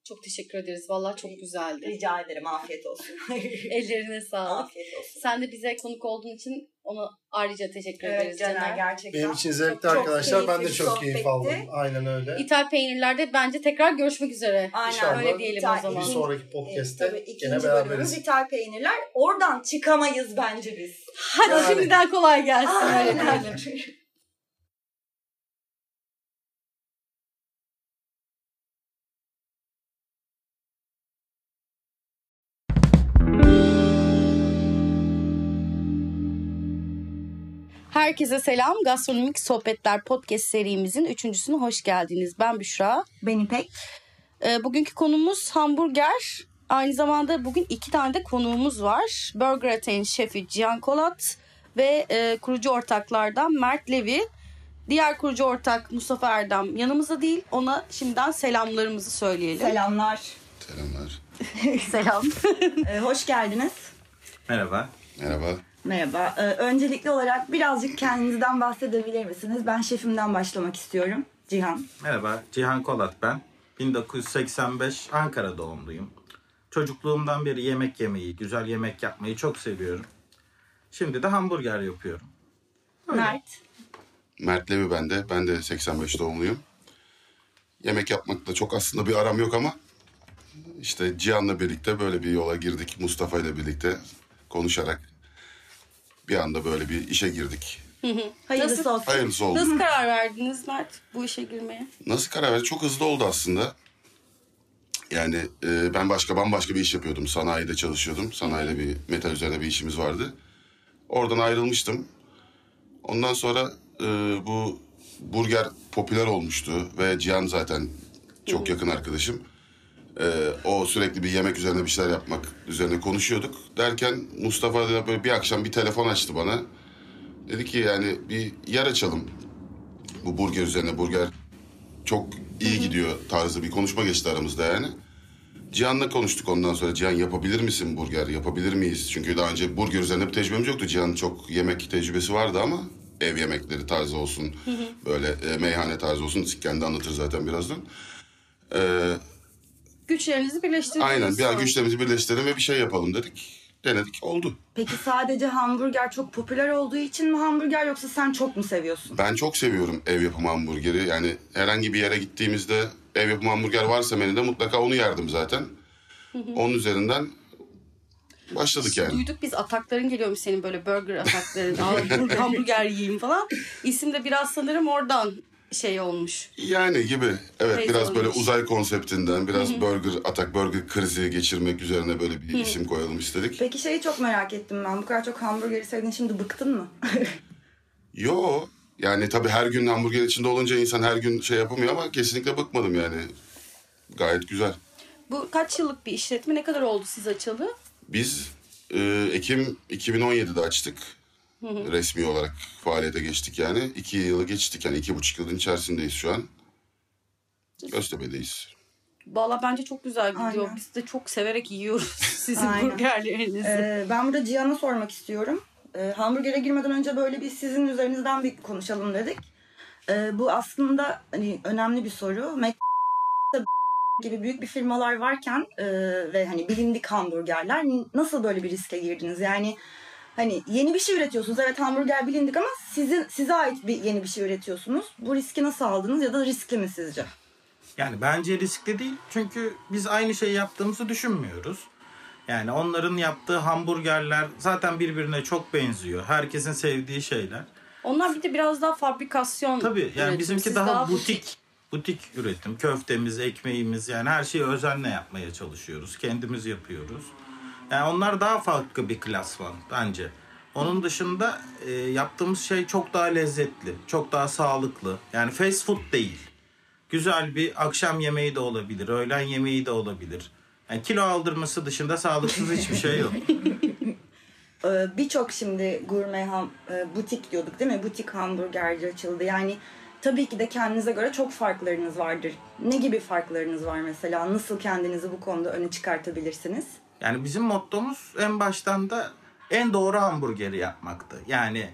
Çok teşekkür ederiz. Vallahi çok güzeldi. Rica ederim afiyet olsun. [LAUGHS] Ellerine sağlık. afiyet olsun. Sen de bize konuk olduğun için ona ayrıca teşekkür Evet ederiz Caner Caner. gerçekten. Benim için zevkli Çok- çok arkadaşlar. Ben de çok bir keyif sohbetti. aldım. Aynen öyle. İthal peynirlerde bence tekrar görüşmek üzere. Aynen İnşallah. öyle diyelim İthal- o zaman. Bir sonraki podcast'te tabii gene ikinci beraberiz. bölümümüz ithal peynirler. Oradan çıkamayız bence biz. Hadi Yani. şimdiden kolay gelsin. Öyle Aynen. diyelim. [LAUGHS] Herkese selam. Gastronomik Sohbetler podcast serimizin üçüncüsüne hoş geldiniz. Ben Büşra. Ben İpek. Ee, bugünkü konumuz hamburger. Aynı zamanda bugün iki tane de konuğumuz var. Burger Atein şefi Cihan Kolat ve e, kurucu ortaklardan Mert Levi. Diğer kurucu ortak Mustafa Erdem yanımızda değil. Ona şimdiden selamlarımızı söyleyelim. Selamlar. Selamlar. [LAUGHS] Selam. [LAUGHS] Ee, hoş geldiniz. Merhaba. Merhaba. Merhaba. Ee, öncelikli olarak birazcık kendinizden bahsedebilir misiniz? Ben şefimden başlamak istiyorum. Cihan. Merhaba. Cihan Kolat ben. 1985 Ankara doğumluyum. Çocukluğumdan beri yemek yemeyi, güzel yemek yapmayı çok seviyorum. Şimdi de hamburger yapıyorum. Mert. Mert Levi ben de. Ben de 85 doğumluyum. Yemek yapmakta çok aslında bir aram yok ama işte Cihan'la birlikte böyle bir yola girdik. Mustafa ile birlikte konuşarak bir anda böyle bir işe girdik. Hayırlısı Nasıl? olsun. Hayırlısı oldu. Nasıl karar verdiniz Mert bu işe girmeye? Nasıl karar verdi? Çok hızlı oldu aslında. Yani e, ben başka bambaşka bir iş yapıyordum. Sanayide çalışıyordum. Sanayide bir metal üzerine bir işimiz vardı. Oradan ayrılmıştım. Ondan sonra e, bu burger popüler olmuştu ve Cihan zaten çok yakın arkadaşım. E, o sürekli bir yemek üzerine bir şeyler yapmak üzerine konuşuyorduk. Derken Mustafa da böyle bir akşam bir telefon açtı bana. Dedi ki yani bir yer açalım. Bu burger üzerine burger çok iyi gidiyor tarzı bir konuşma geçti aramızda yani. Cihan'la konuştuk ondan sonra. Cihan yapabilir misin burger? Yapabilir miyiz? Çünkü daha önce burger üzerine bir tecrübemiz yoktu. Cihan'ın çok yemek tecrübesi vardı ama ev yemekleri tarzı olsun. böyle e, meyhane tarzı olsun. Kendi anlatır zaten birazdan. Ee, Güçlerinizi birleştirdiniz. aynen bir an sonra. güçlerimizi birleştirelim ve bir şey yapalım dedik. Denedik oldu. Peki sadece hamburger çok popüler olduğu için mi hamburger yoksa sen çok mu seviyorsun? Ben çok seviyorum ev yapımı hamburgeri. Yani herhangi bir yere gittiğimizde ev yapımı hamburger varsa menüde mutlaka onu yerdim zaten. Onun üzerinden başladık yani. Duyduk biz atakların geliyormuş senin böyle burger atakların. Hamburger yiyeyim falan. İsim de biraz sanırım oradan şey olmuş. Yani gibi. Evet Teyze biraz böyle olmuş. uzay konseptinden, biraz burger atak, burger krizi geçirmek üzerine böyle bir isim koyalım istedik. Peki şeyi çok merak ettim ben. Bu kadar çok hamburgeri sevdin şimdi bıktın mı? [LAUGHS] Yo yani tabii her gün hamburger içinde olunca insan her gün şey yapamıyor ama kesinlikle bıkmadım yani. Gayet güzel. Bu kaç yıllık bir işletme? Ne kadar oldu siz açalı? Biz e, Ekim 2017'de açtık. Resmi olarak faaliyete geçtik yani. İki yılı geçtik yani iki buçuk yılın içerisindeyiz şu an. Göztepe'deyiz. Valla bence çok güzel gidiyor. Aynen. Biz de çok severek yiyoruz [LAUGHS] sizin Aynen. burgerlerinizi. Ee, ben burada Cihan'a sormak istiyorum. Ee, hamburgere girmeden önce böyle bir sizin üzerinizden bir konuşalım dedik. Ee, bu aslında hani önemli bir soru. Mac [LAUGHS] gibi büyük bir firmalar varken e, ve hani bilindik hamburgerler nasıl böyle bir riske girdiniz? Yani hani yeni bir şey üretiyorsunuz. Evet hamburger bilindik ama sizin size ait bir yeni bir şey üretiyorsunuz. Bu riski nasıl aldınız ya da riskli mi sizce? Yani bence riskli değil. Çünkü biz aynı şeyi yaptığımızı düşünmüyoruz. Yani onların yaptığı hamburgerler zaten birbirine çok benziyor. Herkesin sevdiği şeyler. Onlar bir de biraz daha fabrikasyon. Tabii yani üretim. bizimki Siz daha, butik, butik üretim. Köftemiz, ekmeğimiz yani her şeyi özenle yapmaya çalışıyoruz. Kendimiz yapıyoruz. Yani onlar daha farklı bir klasman bence. Onun dışında e, yaptığımız şey çok daha lezzetli, çok daha sağlıklı. Yani fast food değil. Güzel bir akşam yemeği de olabilir, öğlen yemeği de olabilir. Yani kilo aldırması dışında sağlıksız hiçbir şey yok. [LAUGHS] Ee, Birçok şimdi gurme ham, e, butik diyorduk değil mi? Butik hamburgerci açıldı. Yani tabii ki de kendinize göre çok farklarınız vardır. Ne gibi farklarınız var mesela? Nasıl kendinizi bu konuda öne çıkartabilirsiniz? Yani bizim mottomuz en baştan da en doğru hamburgeri yapmaktı. Yani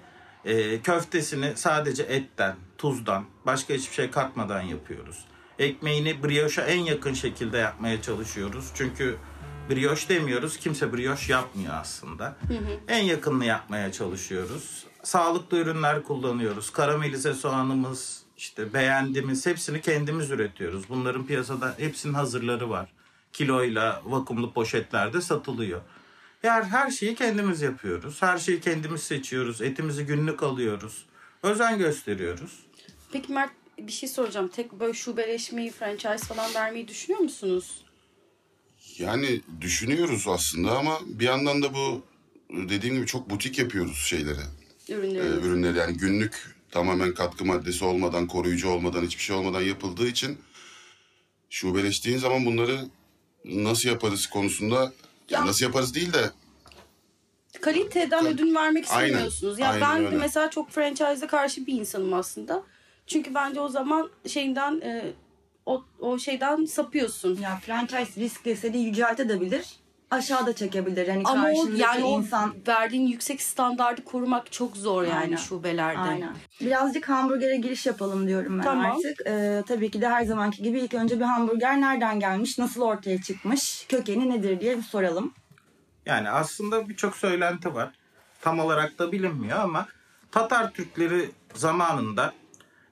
e, köftesini sadece etten, tuzdan, başka hiçbir şey katmadan yapıyoruz. Ekmeğini brioche'a en yakın şekilde yapmaya çalışıyoruz. Çünkü brioche demiyoruz. Kimse brioche yapmıyor aslında. En yakınını yapmaya çalışıyoruz. Sağlıklı ürünler kullanıyoruz. Karamelize soğanımız, işte beğendiğimiz hepsini kendimiz üretiyoruz. Bunların piyasada hepsinin hazırları var. Kiloyla vakumlu poşetlerde satılıyor. Yani her şeyi kendimiz yapıyoruz. Her şeyi kendimiz seçiyoruz. Etimizi günlük alıyoruz. Özen gösteriyoruz. Peki Mert bir şey soracağım. Tek böyle şubeleşmeyi, franchise falan vermeyi düşünüyor musunuz? Yani düşünüyoruz aslında ama bir yandan da bu dediğim gibi çok butik yapıyoruz şeyleri. Ee, Ürünleri. ürünleri yani günlük tamamen katkı maddesi olmadan, koruyucu olmadan, hiçbir şey olmadan yapıldığı için şubeleştiğin zaman bunları nasıl yaparız konusunda Ya- nasıl yaparız değil de Kaliteden ödün vermek Aynen. istemiyorsunuz. Ya Aynen ben öyle. mesela çok franchise'e karşı bir insanım aslında. Çünkü bence o zaman şeyinden e, o, o şeyden sapıyorsun. Ya franchise riskli seni yüceltebilir. Aşağıda çekebilir. Yani Ama o yani o insan verdiğin yüksek standardı korumak çok zor yani Aynen. şubelerde. Aynen. Birazcık hamburgere giriş yapalım diyorum ben Tamam. artık. Ee, tabii ki de her zamanki gibi ilk önce bir hamburger nereden gelmiş, nasıl ortaya çıkmış, kökeni nedir diye bir soralım. Yani aslında birçok söylenti var. Tam olarak da bilinmiyor ama Tatar Türkleri zamanında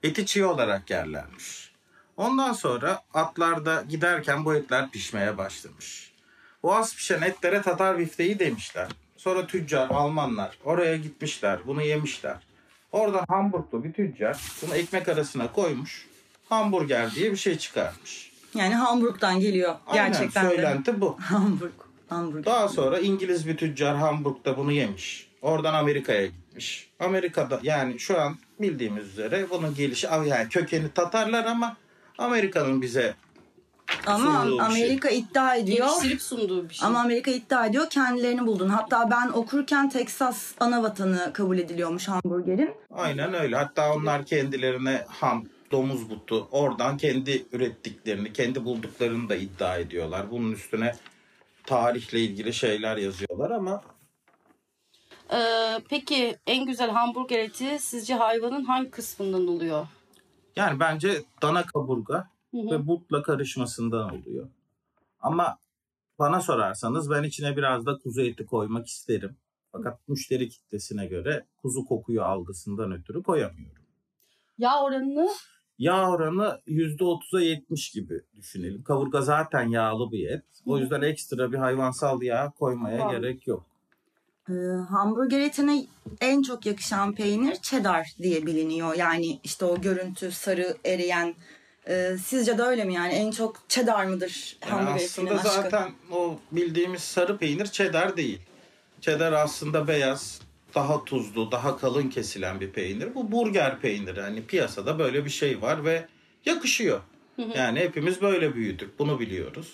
eti çiğ olarak yerlermiş. Ondan sonra atlarda giderken bu etler pişmeye başlamış. O az pişen etlere Tatar bifteği demişler. Sonra tüccar, Almanlar oraya gitmişler, bunu yemişler. Oradan Hamburglu bir tüccar bunu ekmek arasına koymuş. Hamburger diye bir şey çıkarmış. Yani Hamburg'dan geliyor Aynen, gerçekten de. söylenti bu. [LAUGHS] Hamburg. Hamburg. Daha sonra İngiliz bir tüccar Hamburg'da bunu yemiş. Oradan Amerika'ya gitmiş. Amerika'da yani şu an bildiğimiz üzere bunun gelişi yani kökeni Tatarlar ama Amerika'nın bize Ama sunduğu şey. Amerika iddia ediyor. Geliştirip sunduğu bir şey. Ama Amerika iddia ediyor kendilerini buldun. Hatta ben okurken Texas ana vatanı kabul ediliyormuş hamburgerin. aynen öyle. Hatta onlar kendilerine ham, domuz butu oradan kendi ürettiklerini, kendi bulduklarını da iddia ediyorlar. Bunun üstüne tarihle ilgili şeyler yazıyorlar ama Ee, peki en güzel hamburger eti sizce hayvanın hangi kısmından oluyor? Yani bence dana kaburga Hı hı. ve butla karışmasından oluyor. Ama bana sorarsanız ben içine biraz da kuzu eti koymak isterim. Fakat müşteri kitlesine göre kuzu kokuyu algısından ötürü koyamıyorum. Yağ oranını Yağ oranı %30'a 70 gibi düşünelim. Kaburga zaten yağlı bir et. O yüzden ekstra bir hayvansal yağ koymaya Tamam. gerek yok. Ee, hamburger etine en çok yakışan peynir cheddar diye biliniyor. Yani işte o görüntü sarı eriyen. Ee, sizce de öyle mi yani? En çok cheddar mıdır Yani hamburger aslında aşkı? zaten o bildiğimiz sarı peynir cheddar değil. Cheddar aslında beyaz, daha tuzlu, daha kalın kesilen bir peynir. Bu burger peyniri. Hani piyasada böyle bir şey var ve yakışıyor. Yani hepimiz böyle büyüdük. Bunu biliyoruz.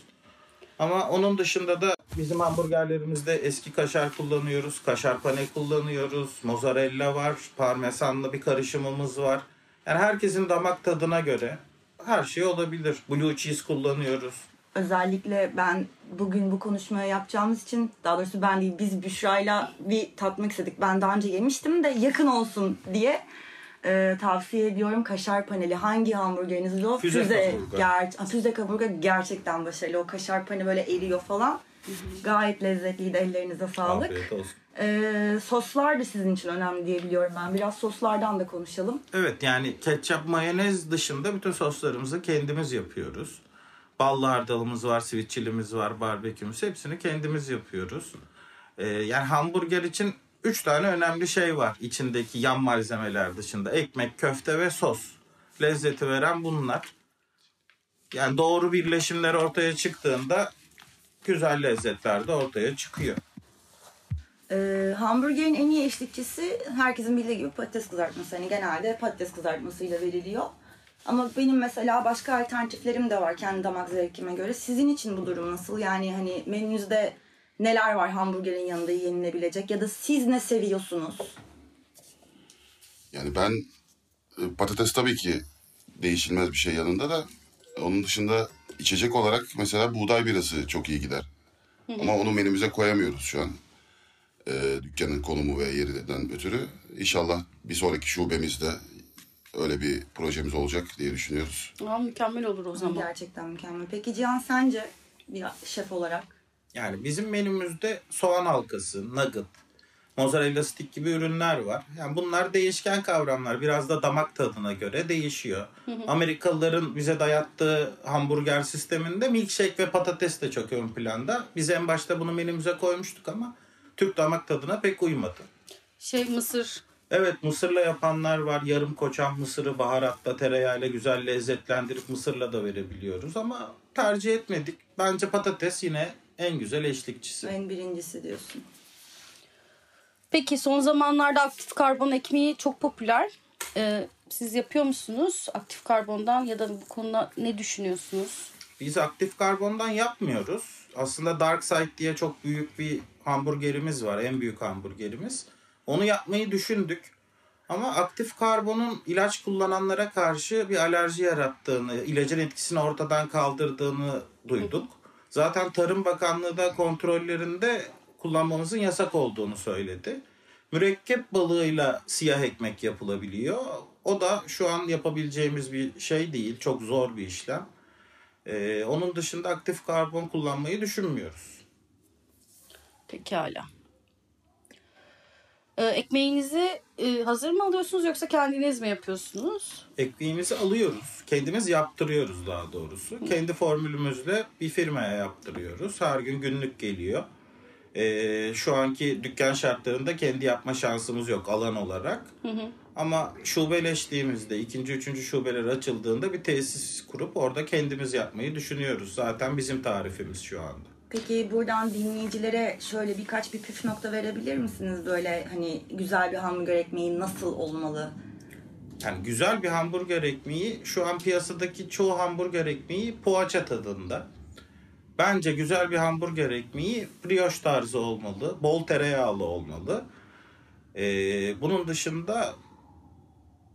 Ama onun dışında da bizim hamburgerlerimizde eski kaşar kullanıyoruz. Kaşar pane kullanıyoruz. Mozzarella var. Parmesanlı bir karışımımız var. Yani herkesin damak tadına göre her şey olabilir. Blue cheese kullanıyoruz. Özellikle ben bugün bu konuşmayı yapacağımız için daha doğrusu ben değil biz Büşra'yla bir tatmak istedik. Ben daha önce yemiştim de yakın olsun diye e, tavsiye ediyorum. Kaşar paneli hangi hamburgeriniz o? Füze kaburga. Ger- füze kaburga gerçekten başarılı. O kaşar pani böyle eriyor falan. Gayet lezzetliydi. Ellerinize sağlık. Afiyet olsun. E, soslar da sizin için önemli diye biliyorum ben. Biraz soslardan da konuşalım. Evet yani ketçap mayonez dışında bütün soslarımızı kendimiz yapıyoruz. ballı hardalımız var, sweet var, barbekümüz. Hepsini kendimiz yapıyoruz. Ee, yani hamburger için üç tane önemli şey var içindeki yan malzemeler dışında. Ekmek, köfte ve sos. Lezzeti veren bunlar. Yani doğru birleşimler ortaya çıktığında güzel lezzetler de ortaya çıkıyor. Ee, hamburgerin en iyi eşlikçisi herkesin bildiği gibi patates kızartması. Hani genelde patates kızartmasıyla veriliyor. Ama benim mesela başka alternatiflerim de var kendi damak zevkime göre. Sizin için bu durum nasıl? Yani hani menünüzde neler var hamburgerin yanında yenilebilecek ya da siz ne seviyorsunuz? Yani ben e, patates tabii ki değişilmez bir şey yanında da onun dışında içecek olarak mesela buğday birası çok iyi gider. Ama onu menümüze koyamıyoruz şu an. Ee, dükkanın konumu ve yerinden ötürü. İnşallah bir sonraki şubemizde öyle bir projemiz olacak diye düşünüyoruz. Aa, mükemmel olur o zaman. Gerçekten mükemmel. Peki Cihan sence bir şef olarak? Yani bizim menümüzde soğan halkası, nugget, mozzarella stick gibi ürünler var. Yani bunlar değişken kavramlar. Biraz da damak tadına göre değişiyor. Amerikalıların bize dayattığı hamburger sisteminde milkshake ve patates de çok ön planda. Biz en başta bunu menümüze koymuştuk ama Türk damak tadına pek uymadı. Şey mısır. Evet mısırla yapanlar var. Yarım koçan mısırı baharatla tereyağıyla güzel lezzetlendirip mısırla da verebiliyoruz ama tercih etmedik. Bence patates yine en güzel eşlikçisi. En birincisi diyorsun. Peki son zamanlarda aktif karbon ekmeği çok popüler. Ee, siz yapıyor musunuz aktif karbondan ya da bu konuda ne düşünüyorsunuz? Biz aktif karbondan yapmıyoruz. Aslında Dark Side diye çok büyük bir hamburgerimiz var. En büyük hamburgerimiz. Onu yapmayı düşündük. Ama aktif karbonun ilaç kullananlara karşı bir alerji yarattığını, ilacın etkisini ortadan kaldırdığını duyduk. Zaten Tarım Bakanlığı da kontrollerinde kullanmamızın yasak olduğunu söyledi. Mürekkep balığıyla siyah ekmek yapılabiliyor. O da şu an yapabileceğimiz bir şey değil. Çok zor bir işlem. Ee, onun dışında aktif karbon kullanmayı düşünmüyoruz. Pekala. Ee, ekmeğinizi e, hazır mı alıyorsunuz yoksa kendiniz mi yapıyorsunuz? Ekmeğimizi alıyoruz. Kendimiz yaptırıyoruz daha doğrusu. Kendi formülümüzle bir firmaya yaptırıyoruz. Her gün günlük geliyor. Ee, şu anki dükkan şartlarında kendi yapma şansımız yok alan olarak. Ama şubeleştiğimizde, ikinci, üçüncü şubeler açıldığında bir tesis kurup orada kendimiz yapmayı düşünüyoruz. Zaten bizim tarifimiz şu anda. Peki buradan dinleyicilere şöyle birkaç bir püf nokta verebilir misiniz? Böyle hani güzel bir hamburger ekmeği nasıl olmalı? Yani güzel bir hamburger ekmeği şu an piyasadaki çoğu hamburger ekmeği poğaça tadında. Bence güzel bir hamburger ekmeği brioche tarzı olmalı. Bol tereyağlı olmalı. Ee, bunun dışında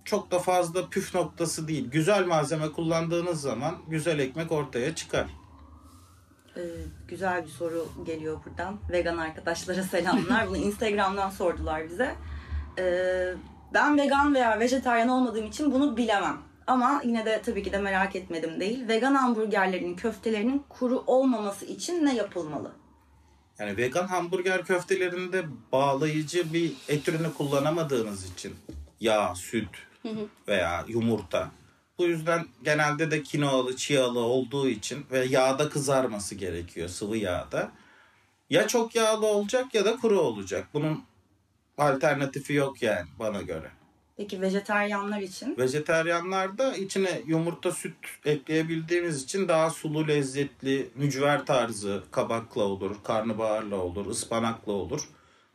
çok da fazla püf noktası değil. Güzel malzeme kullandığınız zaman güzel ekmek ortaya çıkar. Ee, güzel bir soru geliyor buradan. Vegan arkadaşlara selamlar. Bunu [LAUGHS] Instagram'dan sordular bize. Ee, ben vegan veya vejetaryen olmadığım için bunu bilemem. Ama yine de tabii ki de merak etmedim değil. Vegan hamburgerlerin köftelerinin kuru olmaması için ne yapılmalı? Yani vegan hamburger köftelerinde bağlayıcı bir et ürünü kullanamadığınız için yağ, süt veya yumurta. Bu yüzden genelde de kinoalı, çiğalı olduğu için ve yağda kızarması gerekiyor sıvı yağda. Ya çok yağlı olacak ya da kuru olacak. Bunun alternatifi yok yani bana göre. Peki vejetaryenler için? Vejeteryanlar da içine yumurta süt ekleyebildiğimiz için daha sulu lezzetli mücver tarzı kabakla olur, karnabaharla olur, ıspanakla olur.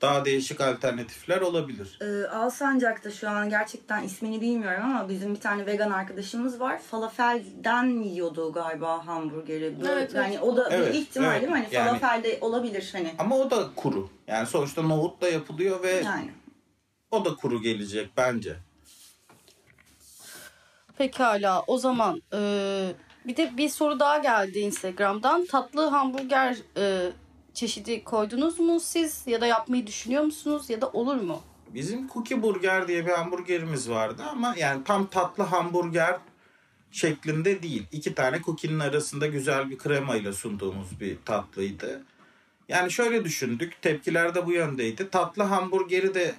Daha değişik alternatifler olabilir. Ee, Alsancak'ta şu an gerçekten ismini bilmiyorum ama bizim bir tane vegan arkadaşımız var. Falafelden yiyordu galiba hamburgeri. Böyle, Evet, yani o da Evet, bir ihtimal evet. değil mi? Hani Yani- falafelde olabilir hani. Ama o da kuru. Yani sonuçta nohutla yapılıyor ve Yani. O da kuru gelecek bence. Pekala o zaman e, bir de bir soru daha geldi Instagram'dan. Tatlı hamburger e, çeşidi koydunuz mu siz ya da yapmayı düşünüyor musunuz ya da olur mu? Bizim Cookie Burger diye bir hamburgerimiz vardı ama yani tam tatlı hamburger şeklinde değil. İki tane cookie'nin arasında güzel bir kremayla sunduğumuz bir tatlıydı. Yani şöyle düşündük. Tepkiler de bu yöndeydi. Tatlı hamburgeri de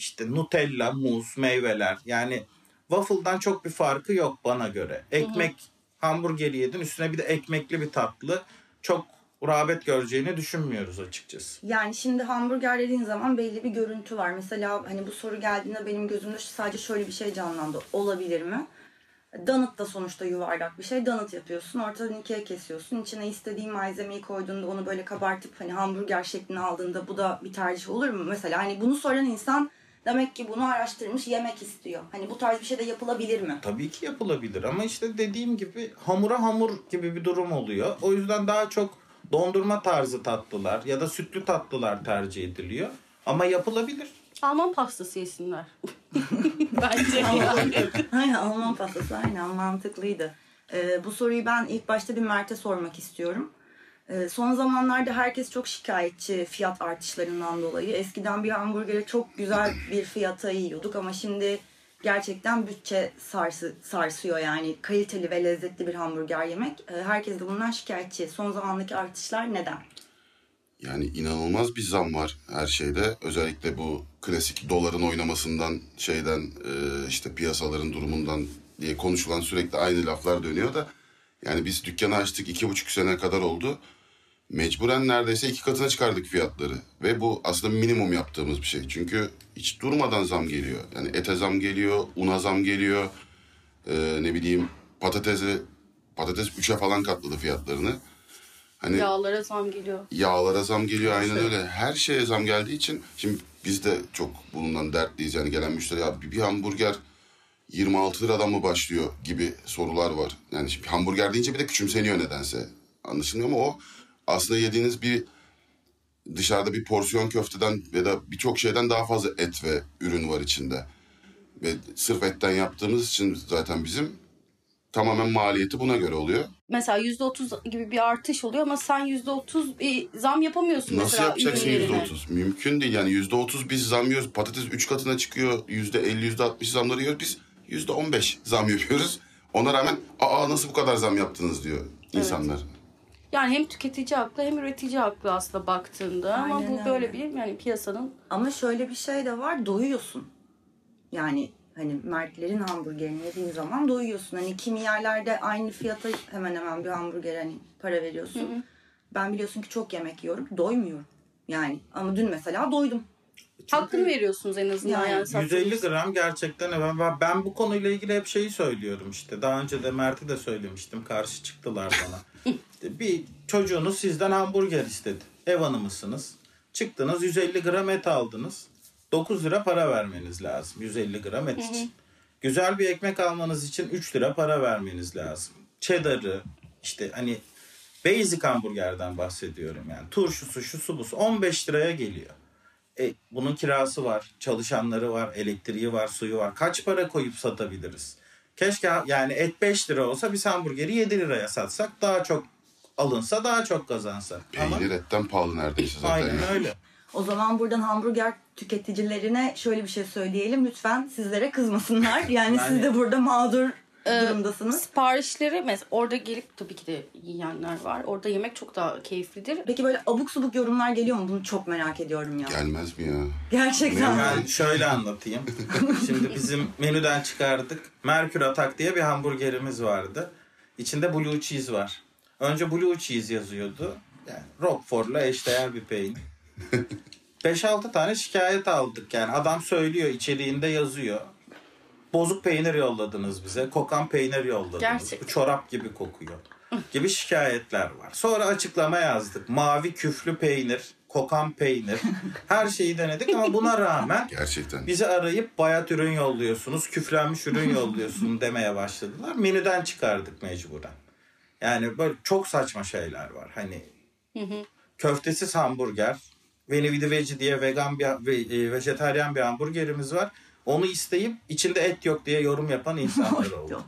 işte Nutella, muz, meyveler. Yani waffle'dan çok bir farkı yok bana göre. Ekmek Hamburgeri yedin üstüne bir de ekmekli bir tatlı. Çok rağbet göreceğini düşünmüyoruz açıkçası. Yani şimdi hamburger dediğin zaman belli bir görüntü var. Mesela hani bu soru geldiğinde benim gözümde sadece şöyle bir şey canlandı. Olabilir mi? Donut da sonuçta yuvarlak bir şey. Donut yapıyorsun. Ortadan ikiye kesiyorsun. İçine istediğin malzemeyi koyduğunda onu böyle kabartıp hani hamburger şeklini aldığında bu da bir tercih olur mu? Mesela hani bunu soran insan demek ki bunu araştırmış yemek istiyor. Hani bu tarz bir şey de yapılabilir mi? Tabii ki yapılabilir ama işte dediğim gibi hamura hamur gibi bir durum oluyor. O yüzden daha çok dondurma tarzı tatlılar ya da sütlü tatlılar tercih ediliyor. Ama yapılabilir. Alman pastası yesinler. [LAUGHS] Bence. Aynen Alman pastası aynen mantıklıydı. Ee, bu soruyu ben ilk başta bir Mert'e sormak istiyorum. Ee, son zamanlarda herkes çok şikayetçi fiyat artışlarından dolayı. Eskiden bir hamburgeri çok güzel bir fiyata yiyorduk ama şimdi gerçekten bütçe sarsı, sarsıyor yani kaliteli ve lezzetli bir hamburger yemek. Ee, herkes de bundan şikayetçi. Son zamandaki artışlar neden? Yani inanılmaz bir zam var her şeyde. Özellikle bu klasik doların oynamasından şeyden e, işte piyasaların durumundan diye konuşulan sürekli aynı laflar dönüyor da yani biz dükkanı açtık iki buçuk sene kadar oldu. Mecburen neredeyse iki katına çıkardık fiyatları. Ve bu aslında minimum yaptığımız bir şey. Çünkü hiç durmadan zam geliyor. Yani ete zam geliyor, una zam geliyor. E, ne bileyim patatesi, patates 3'e falan katladı fiyatlarını. Hani Yağlara zam geliyor. Yağlara zam geliyor aynen öyle. Her şeye zam geldiği için şimdi biz de çok bundan dertliyiz. Yani gelen müşteri ya bir, bir hamburger 26 liradan mı başlıyor gibi sorular var. Yani şimdi hamburger deyince bir de küçümseniyor nedense. Anlaşılmıyor ama o aslında yediğiniz bir dışarıda bir porsiyon köfteden ya da birçok şeyden daha fazla et ve ürün var içinde. Ve sırf etten yaptığımız için zaten bizim tamamen maliyeti buna göre oluyor. Mesela %30 gibi bir artış oluyor ama sen %30 bir zam yapamıyorsun Nasıl mesela yapacaksın ürünlerine. yüzde otuz? Mümkün değil yani yüzde otuz biz zam yiyoruz. Patates üç katına çıkıyor. Yüzde elli, yüzde altmış zamları yiyoruz. Biz yüzde on beş zam yapıyoruz. Ona rağmen aa nasıl bu kadar zam yaptınız diyor insanlar. Yani hem tüketici haklı hem üretici haklı aslında baktığında ama Aynen bu böyle öyle. bir yani piyasanın Ama şöyle bir şey de var doyuyorsun. Yani hani Mertlerin hamburgerini yediğin zaman doyuyorsun. Hani kimi yerlerde aynı fiyata hemen hemen bir hamburger hani para veriyorsun. Ben biliyorsun ki çok yemek yiyorum. Doymuyorum. Yani ama dün mesela doydum. hakkını veriyorsunuz en azından Yani yani, 150 sattığınız- gram gerçekten ben- ben bu konuyla ilgili hep şeyi söylüyorum işte. Daha önce de Mert'e de söylemiştim. Karşı çıktılar bana. Bir çocuğunuz sizden hamburger istedi. Ev hanımısınız. Çıktınız 150 gram et aldınız. 9 lira para vermeniz lazım 150 gram et için. Güzel bir ekmek almanız için 3 lira para vermeniz lazım. Cheddar'ı işte hani basic hamburgerden bahsediyorum yani. Turşusu, şusu busu 15 liraya geliyor. E, bunun kirası var, çalışanları var, elektriği var, suyu var. Kaç para koyup satabiliriz? Keşke yani et 5 lira olsa biz hamburgeri 7 liraya satsak daha çok alınsa daha çok kazansak. Ama Peynir etten pahalı neredeyse zaten. aynen ya. öyle. O zaman buradan hamburger tüketicilerine şöyle bir şey söyleyelim. Lütfen sizlere kızmasınlar. [LAUGHS] Yani, Yani- siz de burada mağdur durumdasınız. Siparişleri mesela orada gelip tabii ki de yiyenler var. Orada yemek çok daha keyiflidir. Peki böyle abuk subuk yorumlar geliyor mu? Bunu çok merak ediyorum ya. Gelmez mi ya? Gerçekten. Ben şöyle anlatayım. [LAUGHS] Şimdi bizim menüden çıkardık. Merkür Atak diye bir hamburgerimiz vardı. İçinde blue cheese var. Önce blue cheese yazıyordu. Yani Roquefort'la eşdeğer bir peynir. [LAUGHS] 5-6 tane şikayet aldık. Yani adam söylüyor içeriğinde yazıyor. Bozuk peynir yolladınız bize. Kokan peynir yolladınız. Gerçekten. Bu çorap gibi kokuyor. gibi şikayetler var. Sonra açıklama yazdık. Mavi küflü peynir, kokan peynir. Her şeyi denedik ama buna rağmen Gerçekten. bizi arayıp bayat ürün yolluyorsunuz, küflenmiş ürün yolluyorsun demeye başladılar. Menüden çıkardık mecburen. Yani böyle çok saçma şeyler var. Hani köftesiz hamburger, Veni Vidi Veci diye vegan bir ve, e, vejetaryen bir hamburgerimiz var. Onu isteyip içinde et yok diye yorum yapan insanlar [LAUGHS] oldu.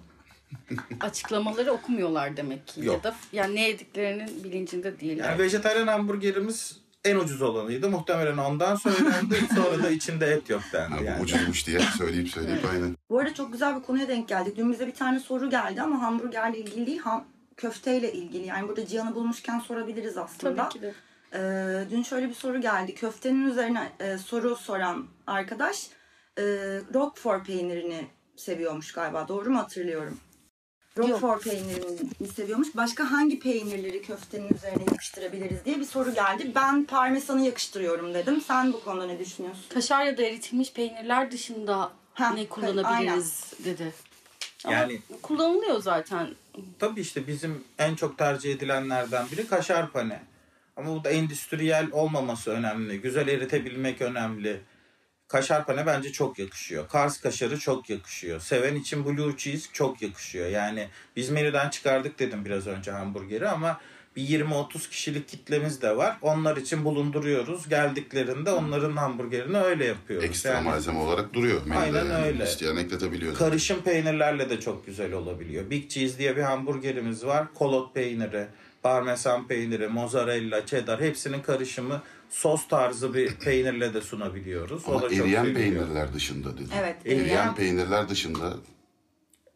Açıklamaları okumuyorlar demek ki. Yok. Ya da yani ne yediklerinin bilincinde değiller. Yani vejetaryen hamburgerimiz en ucuz olanıydı. Muhtemelen ondan söylendi. [LAUGHS] Sonra da içinde et yok dendi. bu Yani. ucuzmuş diye söyleyip söyleyip aynen. Bu arada çok güzel bir konuya denk geldik. Dün bize bir tane soru geldi ama hamburgerle ilgili değil, ham, köfteyle ilgili. Yani burada Cihan'ı bulmuşken sorabiliriz aslında. Tabii ki de. Ee, dün şöyle bir soru geldi. Köftenin üzerine e, soru soran arkadaş e, Roquefort peynirini seviyormuş galiba. Doğru mu hatırlıyorum? Roquefort peynirini seviyormuş. Başka hangi peynirleri köftenin üzerine yakıştırabiliriz diye bir soru geldi. Ben parmesanı yakıştırıyorum dedim. Sen bu konuda ne düşünüyorsun? Kaşar ya da eritilmiş peynirler dışında Ha, ne kullanabiliriz dedi. Ama Yani- kullanılıyor zaten. Tabii işte bizim en çok tercih edilenlerden biri kaşar pane. Ama bu da endüstriyel olmaması önemli. Güzel eritebilmek önemli. Kaşar pane bence çok yakışıyor. Kars kaşarı çok yakışıyor. Seven için blue cheese çok yakışıyor. Yani biz menüden çıkardık dedim biraz önce hamburgeri ama bir 20-30 kişilik kitlemiz de var. Onlar için bulunduruyoruz. Geldiklerinde onların hamburgerini öyle yapıyoruz. Ekstra Yani- malzeme olarak duruyor. menüde. Aynen Yani öyle. İsteyen ekletebiliyor. Karışım peynirlerle de çok güzel olabiliyor. Big Cheese diye bir hamburgerimiz var. Kolot peyniri, parmesan peyniri, mozzarella, cheddar hepsinin karışımı sos tarzı bir [CLEARS THROAT] peynirle de sunabiliyoruz. Ama o da eriyen peynirler dışında dedi. Evet. Eriyen- Eriyen peynirler dışında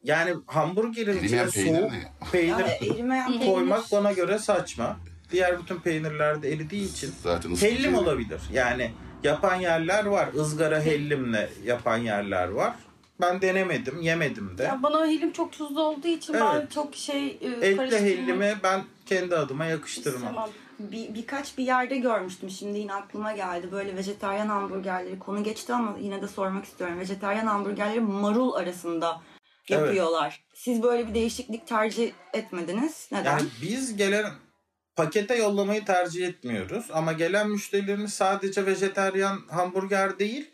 Yani hamburgerin Erimeyen içine peynir soğuk ne? peynir erimeyen [LAUGHS] peynir. koymak bana göre saçma. Diğer bütün peynirlerde eridiği için zaten hellim olabilir. Yani yapan yerler var. ızgara hellimle yapan yerler var. Ben denemedim, yemedim de. Ya bana helim çok tuzlu olduğu için ben Evet. çok şey e, Etli karıştırmak hellimi ben kendi adıma yakıştırmam. istemem. Bir, birkaç bir yerde görmüştüm. Şimdi yine aklıma geldi. Böyle vejetaryen hamburgerleri konu geçti ama yine de sormak istiyorum. Vejetaryen hamburgerleri marul arasında yapıyorlar. Siz böyle bir değişiklik tercih etmediniz. Neden? Yani biz gelen pakete yollamayı tercih etmiyoruz ama gelen müşterilerimiz sadece vejeteryan hamburger değil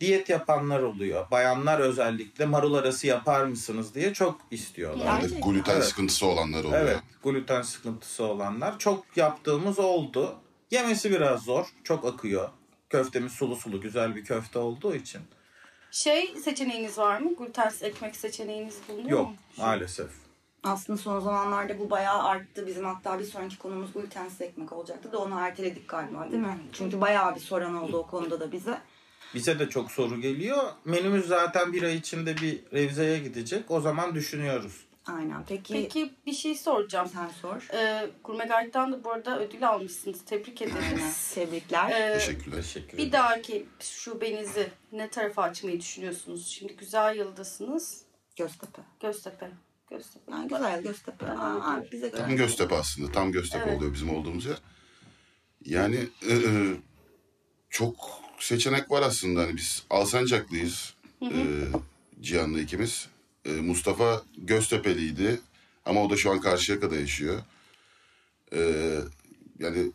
diyet yapanlar oluyor. Bayanlar özellikle marul arası yapar mısınız diye çok istiyorlar. Yani- gluten Evet. sıkıntısı olanlar oluyor. Evet, gluten sıkıntısı olanlar çok yaptığımız oldu. Yemesi biraz zor, çok akıyor. Köftemiz sulu sulu güzel bir köfte olduğu için. Şey seçeneğiniz var mı? Glutensiz ekmek seçeneğiniz bulunuyor Yok mu? maalesef. Aslında son zamanlarda bu bayağı arttı. Bizim hatta bir sonraki konumuz glutensiz ekmek olacaktı da onu erteledik galiba değil mi? Çünkü bayağı bir soran oldu o konuda da bize. Bize de çok soru geliyor. Menümüz zaten bir ay içinde bir revizeye gidecek. O zaman düşünüyoruz. Aynen. Peki, Peki bir şey soracağım. sen sor. Ee, Gurme Guide'dan da bu arada ödül almışsınız. Tebrik ederiz. Tebrikler. Ee, Teşekkürler. Teşekkür bir dahaki şubenizi ne tarafa açmayı düşünüyorsunuz? Şimdi Güzel Yıldasınız. Göztepe. Göztepe. Göztepe. Yani güzel Göztepe. Aa, aa, bize göre. Tam Göztepe aslında. Tam Göztepe Evet. oluyor bizim olduğumuz yer. Yani e, e, çok seçenek var aslında. Hani biz Alsancaklıyız. E, Cihan'la ikimiz. E, Mustafa Göztepe'liydi. Ama o da şu an Karşıyaka'da yaşıyor. E, yani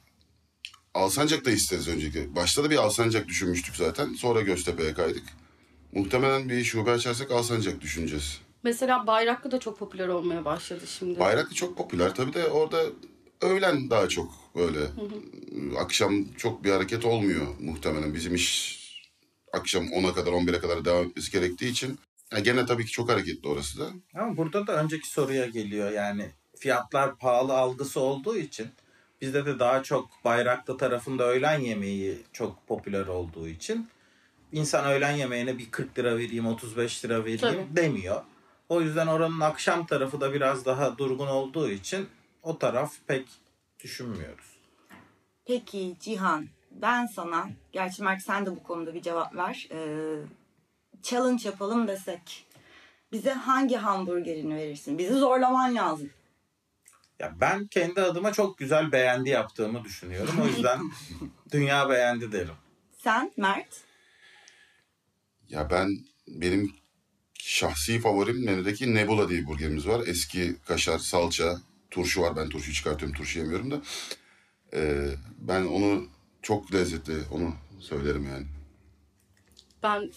Alsancak'ta isteriz önceki. Başta da bir Alsancak düşünmüştük zaten. Sonra Göztepe'ye kaydık. Muhtemelen bir şube açarsak Alsancak düşüneceğiz. Mesela Bayraklı da çok popüler olmaya başladı şimdi. Bayraklı çok popüler tabii de orada öğlen daha çok böyle akşam çok bir hareket olmuyor muhtemelen bizim iş akşam 10'a kadar 11'e kadar devam etmesi gerektiği için ya gene tabii ki çok hareketli orası da. Ama burada da önceki soruya geliyor yani fiyatlar pahalı algısı olduğu için bizde de daha çok Bayraklı tarafında öğlen yemeği çok popüler olduğu için insan öğlen yemeğine bir 40 lira vereyim 35 lira vereyim Tabii. demiyor. O yüzden oranın akşam tarafı da biraz daha durgun olduğu için o taraf pek düşünmüyoruz. Peki Cihan, ben sana, gerçi Mert sen de bu konuda bir cevap ver. Ee, challenge yapalım desek. Bize hangi hamburgerini verirsin? Bizi zorlaman lazım. Ya ben kendi adıma çok güzel beğendi yaptığımı düşünüyorum. O yüzden [LAUGHS] dünya beğendi derim. Sen Mert? Ya ben benim şahsi favorim menüdeki Nebula diye bir burgerimiz var. Eski kaşar, salça, turşu var. Ben turşu çıkartıyorum. Turşu yemiyorum da. Ee, ben onu çok lezzetli. Onu söylerim yani. Ben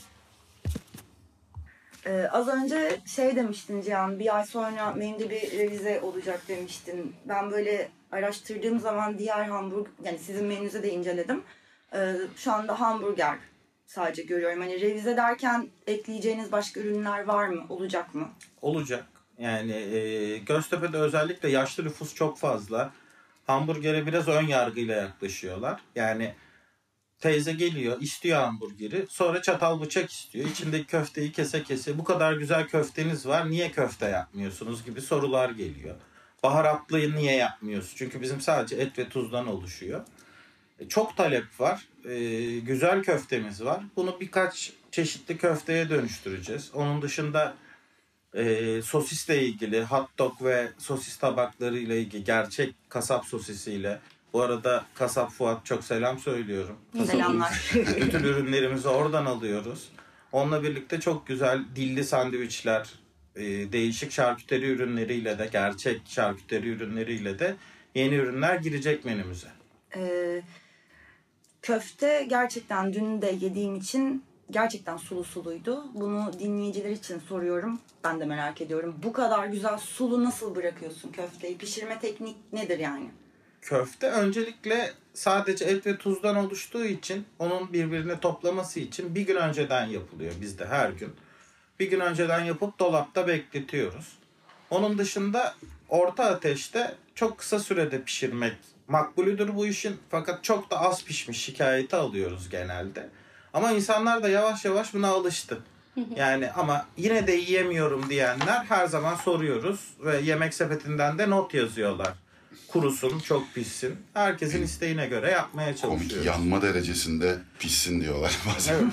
Ee, az önce şey demiştin Cihan, bir ay sonra menüde bir revize olacak demiştin. Ben böyle araştırdığım zaman diğer hamburger, yani sizin menünüzü de inceledim. Ee, şu anda hamburger sadece görüyorum. Hani revize derken ekleyeceğiniz başka ürünler var mı? Olacak mı? Olacak. Yani e, Göztepe'de özellikle yaşlı nüfus çok fazla. Hamburgere biraz ön yargıyla yaklaşıyorlar. Yani teyze geliyor, istiyor hamburgeri. Sonra çatal bıçak istiyor. İçindeki köfteyi kese kese. Bu kadar güzel köfteniz var. Niye köfte yapmıyorsunuz gibi sorular geliyor. Baharatlıyı niye yapmıyorsun? Çünkü bizim sadece et ve tuzdan oluşuyor. E, Çok talep var. E, güzel köftemiz var. Bunu birkaç çeşitli köfteye dönüştüreceğiz. Onun dışında e, sosisle ilgili, hot dog ve sosis tabakları ile ilgili gerçek kasap sosisiyle. Bu arada kasap Fuat çok selam söylüyorum. Selamlar. Bütün ürünlerimizi oradan alıyoruz. Onunla birlikte çok güzel dilli sandviçler, e, değişik şarküteri ürünleriyle de, gerçek şarküteri ürünleriyle de yeni ürünler girecek menümüze. Ee, köfte gerçekten dün de yediğim için gerçekten sulu suluydu. Bunu dinleyiciler için soruyorum. Ben de merak ediyorum. Bu kadar güzel sulu nasıl bırakıyorsun köfteyi? Pişirme teknik nedir yani? Köfte öncelikle sadece et ve tuzdan oluştuğu için onun birbirine toplaması için bir gün önceden yapılıyor bizde her gün. Bir gün önceden yapıp dolapta bekletiyoruz. Onun dışında orta ateşte çok kısa sürede pişirmek makbulüdür bu işin. Fakat çok da az pişmiş şikayeti alıyoruz genelde. Ama insanlar da yavaş yavaş buna alıştı. [LAUGHS] Yani ama yine de yiyemiyorum diyenler her zaman soruyoruz ve yemek sepetinden de not yazıyorlar. Kurusun, çok pişsin. Herkesin isteğine göre yapmaya Komik çalışıyoruz. yanma derecesinde pişsin diyorlar [LAUGHS] bazen. Evet.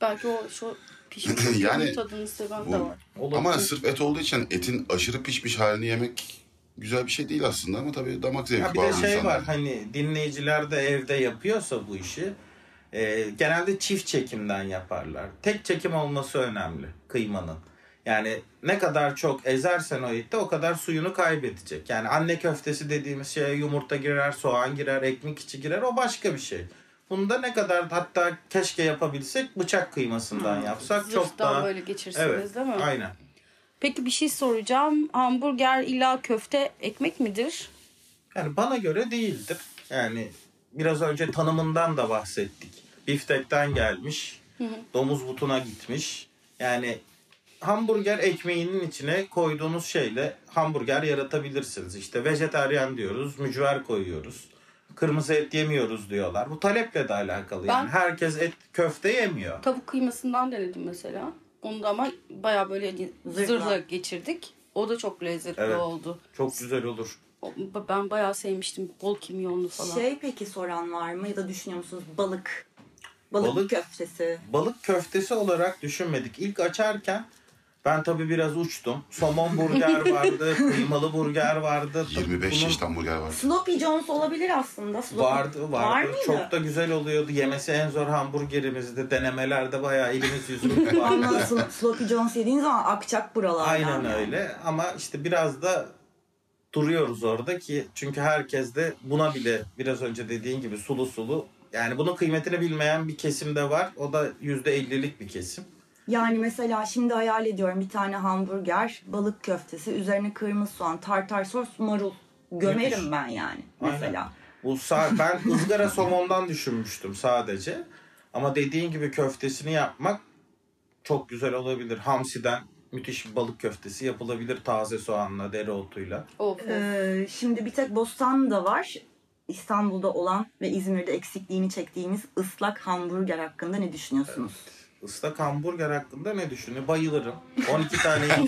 Belki o şu pişmiş [LAUGHS] Yani tadını seven de bu- var. Olabilir. Ama sırf et olduğu için etin aşırı pişmiş halini yemek güzel bir şey değil aslında ama tabii damak zevki Ya bir de bazı şey insanlar. var hani dinleyiciler de evde yapıyorsa bu işi e, genelde çift çekimden yaparlar. Tek çekim olması önemli kıymanın. Yani ne kadar çok ezersen o eti o kadar suyunu kaybedecek. Yani anne köftesi dediğimiz şeye yumurta girer, soğan girer, ekmek içi girer o başka bir şey. Bunda ne kadar hatta keşke yapabilsek bıçak kıymasından yapsak çok Zırhtan daha... böyle geçirsiniz Evet, değil mi? aynen. Peki bir şey soracağım. Hamburger illa köfte ekmek midir? Yani bana göre değildir. Yani biraz önce tanımından da bahsettik. Biftekten gelmiş, domuz butuna gitmiş. Yani hamburger ekmeğinin içine koyduğunuz şeyle hamburger yaratabilirsiniz. İşte vejetaryen diyoruz, mücver koyuyoruz. Kırmızı et yemiyoruz diyorlar. Bu taleple de alakalı. Yani Ben- herkes et köfte yemiyor. Tavuk kıymasından denedim mesela. Onu da ama baya böyle Zırhla. zırhla geçirdik. O da çok lezzetli Evet. oldu. Çok güzel olur. Ben bayağı sevmiştim. Bol kimyonlu falan. Şey peki soran var mı ya da düşünüyor musunuz balık? Balık, Balık- köftesi. balık köftesi olarak düşünmedik. İlk açarken ben tabii biraz uçtum. Somon burger vardı, [LAUGHS] kıymalı burger vardı. 25 Bunun çeşit hamburger var. Sloppy Jones olabilir aslında. Sloppy- Vardı vardı. Var mıydı? Çok da güzel oluyordu. Yemesi en zor hamburgerimizdi. Denemelerde bayağı elimiz yüzümüz [LAUGHS] vardı. sl- Sloppy Jones yediğin zaman akacak buralar. Aynen yani. öyle. Ama işte biraz da duruyoruz orada ki çünkü herkes de buna bile biraz önce dediğin gibi sulu sulu yani bunun kıymetini bilmeyen bir kesim de var. O da %50'lik bir kesim. Yani mesela şimdi hayal ediyorum bir tane hamburger, balık köftesi, üzerine kırmızı soğan, tartar sos, marul. Gömerim Müthiş. ben yani Aynen. mesela. Bu sa- ben [LAUGHS] ızgara somondan düşünmüştüm sadece. Ama dediğin gibi köftesini yapmak çok güzel olabilir. Hamsiden müthiş bir balık köftesi yapılabilir taze soğanla, dereotuyla. Of. Ee, şimdi bir tek Bostan'da var. İstanbul'da olan ve İzmir'de eksikliğini çektiğimiz ıslak hamburger hakkında ne düşünüyorsunuz? Islak hamburger hakkında ne düşünüyor? Bayılırım. 12 tane [LAUGHS]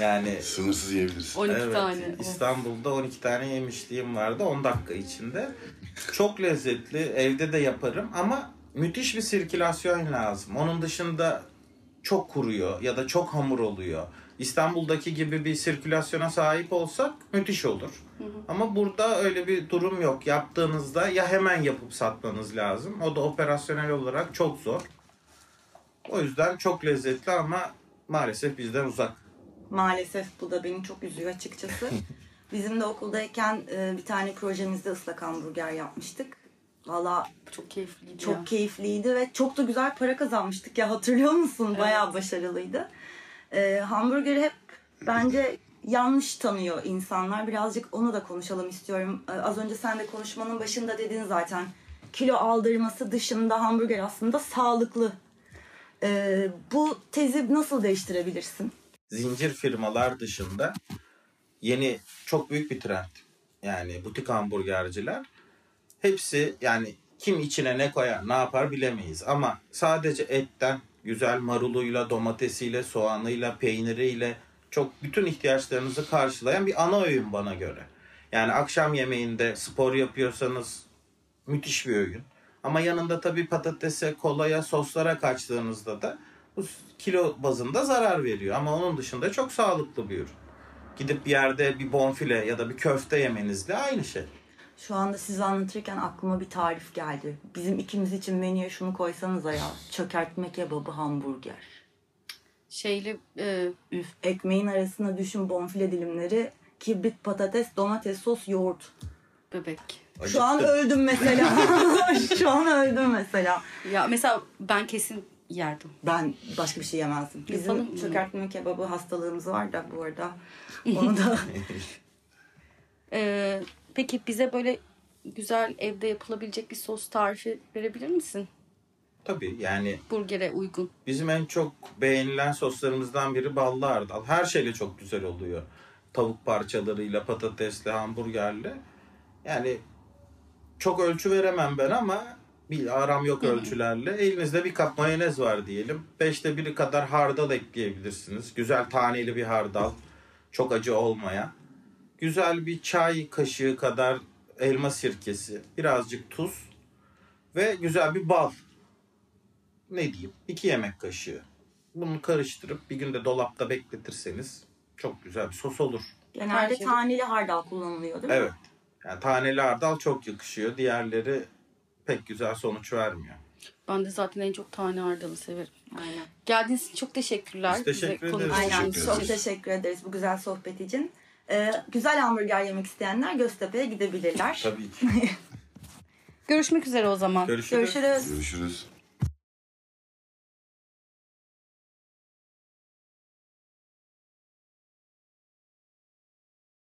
yani Sınırsız yiyebiliriz. 12 evet, tane. İstanbul'da 12 tane yemişliğim vardı 10 dakika içinde. Çok lezzetli. Evde de yaparım ama müthiş bir sirkülasyon lazım. Onun dışında çok kuruyor ya da çok hamur oluyor. İstanbul'daki gibi bir sirkülasyona sahip olsak müthiş olur. Ama burada öyle bir durum yok. Yaptığınızda ya hemen yapıp satmanız lazım. O da operasyonel olarak çok zor. O yüzden çok lezzetli ama maalesef bizden uzak. Maalesef bu da beni çok üzüyor açıkçası. [LAUGHS] Bizim de okuldayken e, bir tane projemizde ıslak hamburger yapmıştık. Valla Çok keyifliydi çok ya. keyifliydi ve çok da güzel para kazanmıştık ya hatırlıyor musun? Evet. Bayağı başarılıydı. Ee, hamburgeri hep bence yanlış tanıyor insanlar. Birazcık onu da konuşalım istiyorum. Ee, az önce sen de konuşmanın başında dedin zaten. Kilo aldırması dışında hamburger aslında sağlıklı. Ee, bu tezi nasıl değiştirebilirsin? zincir firmalar dışında yeni çok büyük bir trend. Yani butik hamburgerciler hepsi yani kim içine ne koyar ne yapar bilemeyiz. Ama sadece etten güzel maruluyla, domatesiyle, soğanıyla, peyniriyle çok bütün ihtiyaçlarınızı karşılayan bir ana öğün bana göre. Yani akşam yemeğinde spor yapıyorsanız müthiş bir öğün. Ama yanında tabii patatese, kolaya, soslara kaçtığınızda da Bu kilo bazında zarar veriyor ama onun dışında çok sağlıklı bir ürün. Gidip bir yerde bir bonfile ya da bir köfte yemenizle aynı şey. Şu anda siz anlatırken aklıma bir tarif geldi. Bizim ikimiz için menüye şunu koysanıza ya. Çökertme kebabı hamburger. Şeyli e, Üf, ekmeğin arasına düşün bonfile dilimleri, kibrit, patates, domates, sos, yoğurt. bebek. Şu an öldüm mesela. [LAUGHS] Şu an öldüm mesela. Ya mesela ben kesin yerdim. Ben başka bir şey yemezdim. Bizim Yapalım çökertme kebabı hastalığımız var da bu arada. [LAUGHS] Onu da Ee, [LAUGHS] peki bize böyle güzel evde yapılabilecek bir sos tarifi verebilir misin? Tabii yani Burgere uygun. Bizim en çok beğenilen soslarımızdan biri ballı hardal. Her şeyle çok güzel oluyor. Tavuk parçalarıyla, patatesle, hamburgerle. Yani çok ölçü veremem ben ama bir aram yok ölçülerle. Elinizde bir kap mayonez var diyelim. Beşte biri kadar hardal ekleyebilirsiniz. Güzel taneli bir hardal. Çok acı olmayan. Güzel bir çay kaşığı kadar elma sirkesi. Birazcık tuz. Ve güzel bir bal ne diyeyim 2 yemek kaşığı. Bunu karıştırıp bir günde dolapta bekletirseniz çok güzel bir sos olur. genelde şey- taneli hardal kullanılıyor değil mi? Evet. Yani taneli hardal çok yakışıyor. Diğerleri pek güzel sonuç vermiyor. Ben de zaten en çok tane hardalı severim. Aynen. Geldiğiniz için çok teşekkürler. Biz teşekkür Bize ederiz. Aynen. Teşekkür Çok teşekkür ederiz bu güzel sohbet için. Ee, güzel hamburger yemek isteyenler Göztepe'ye gidebilirler. Tabii ki. [LAUGHS] Görüşmek üzere o zaman. Görüşürüz. Görüşürüz. Görüşürüz.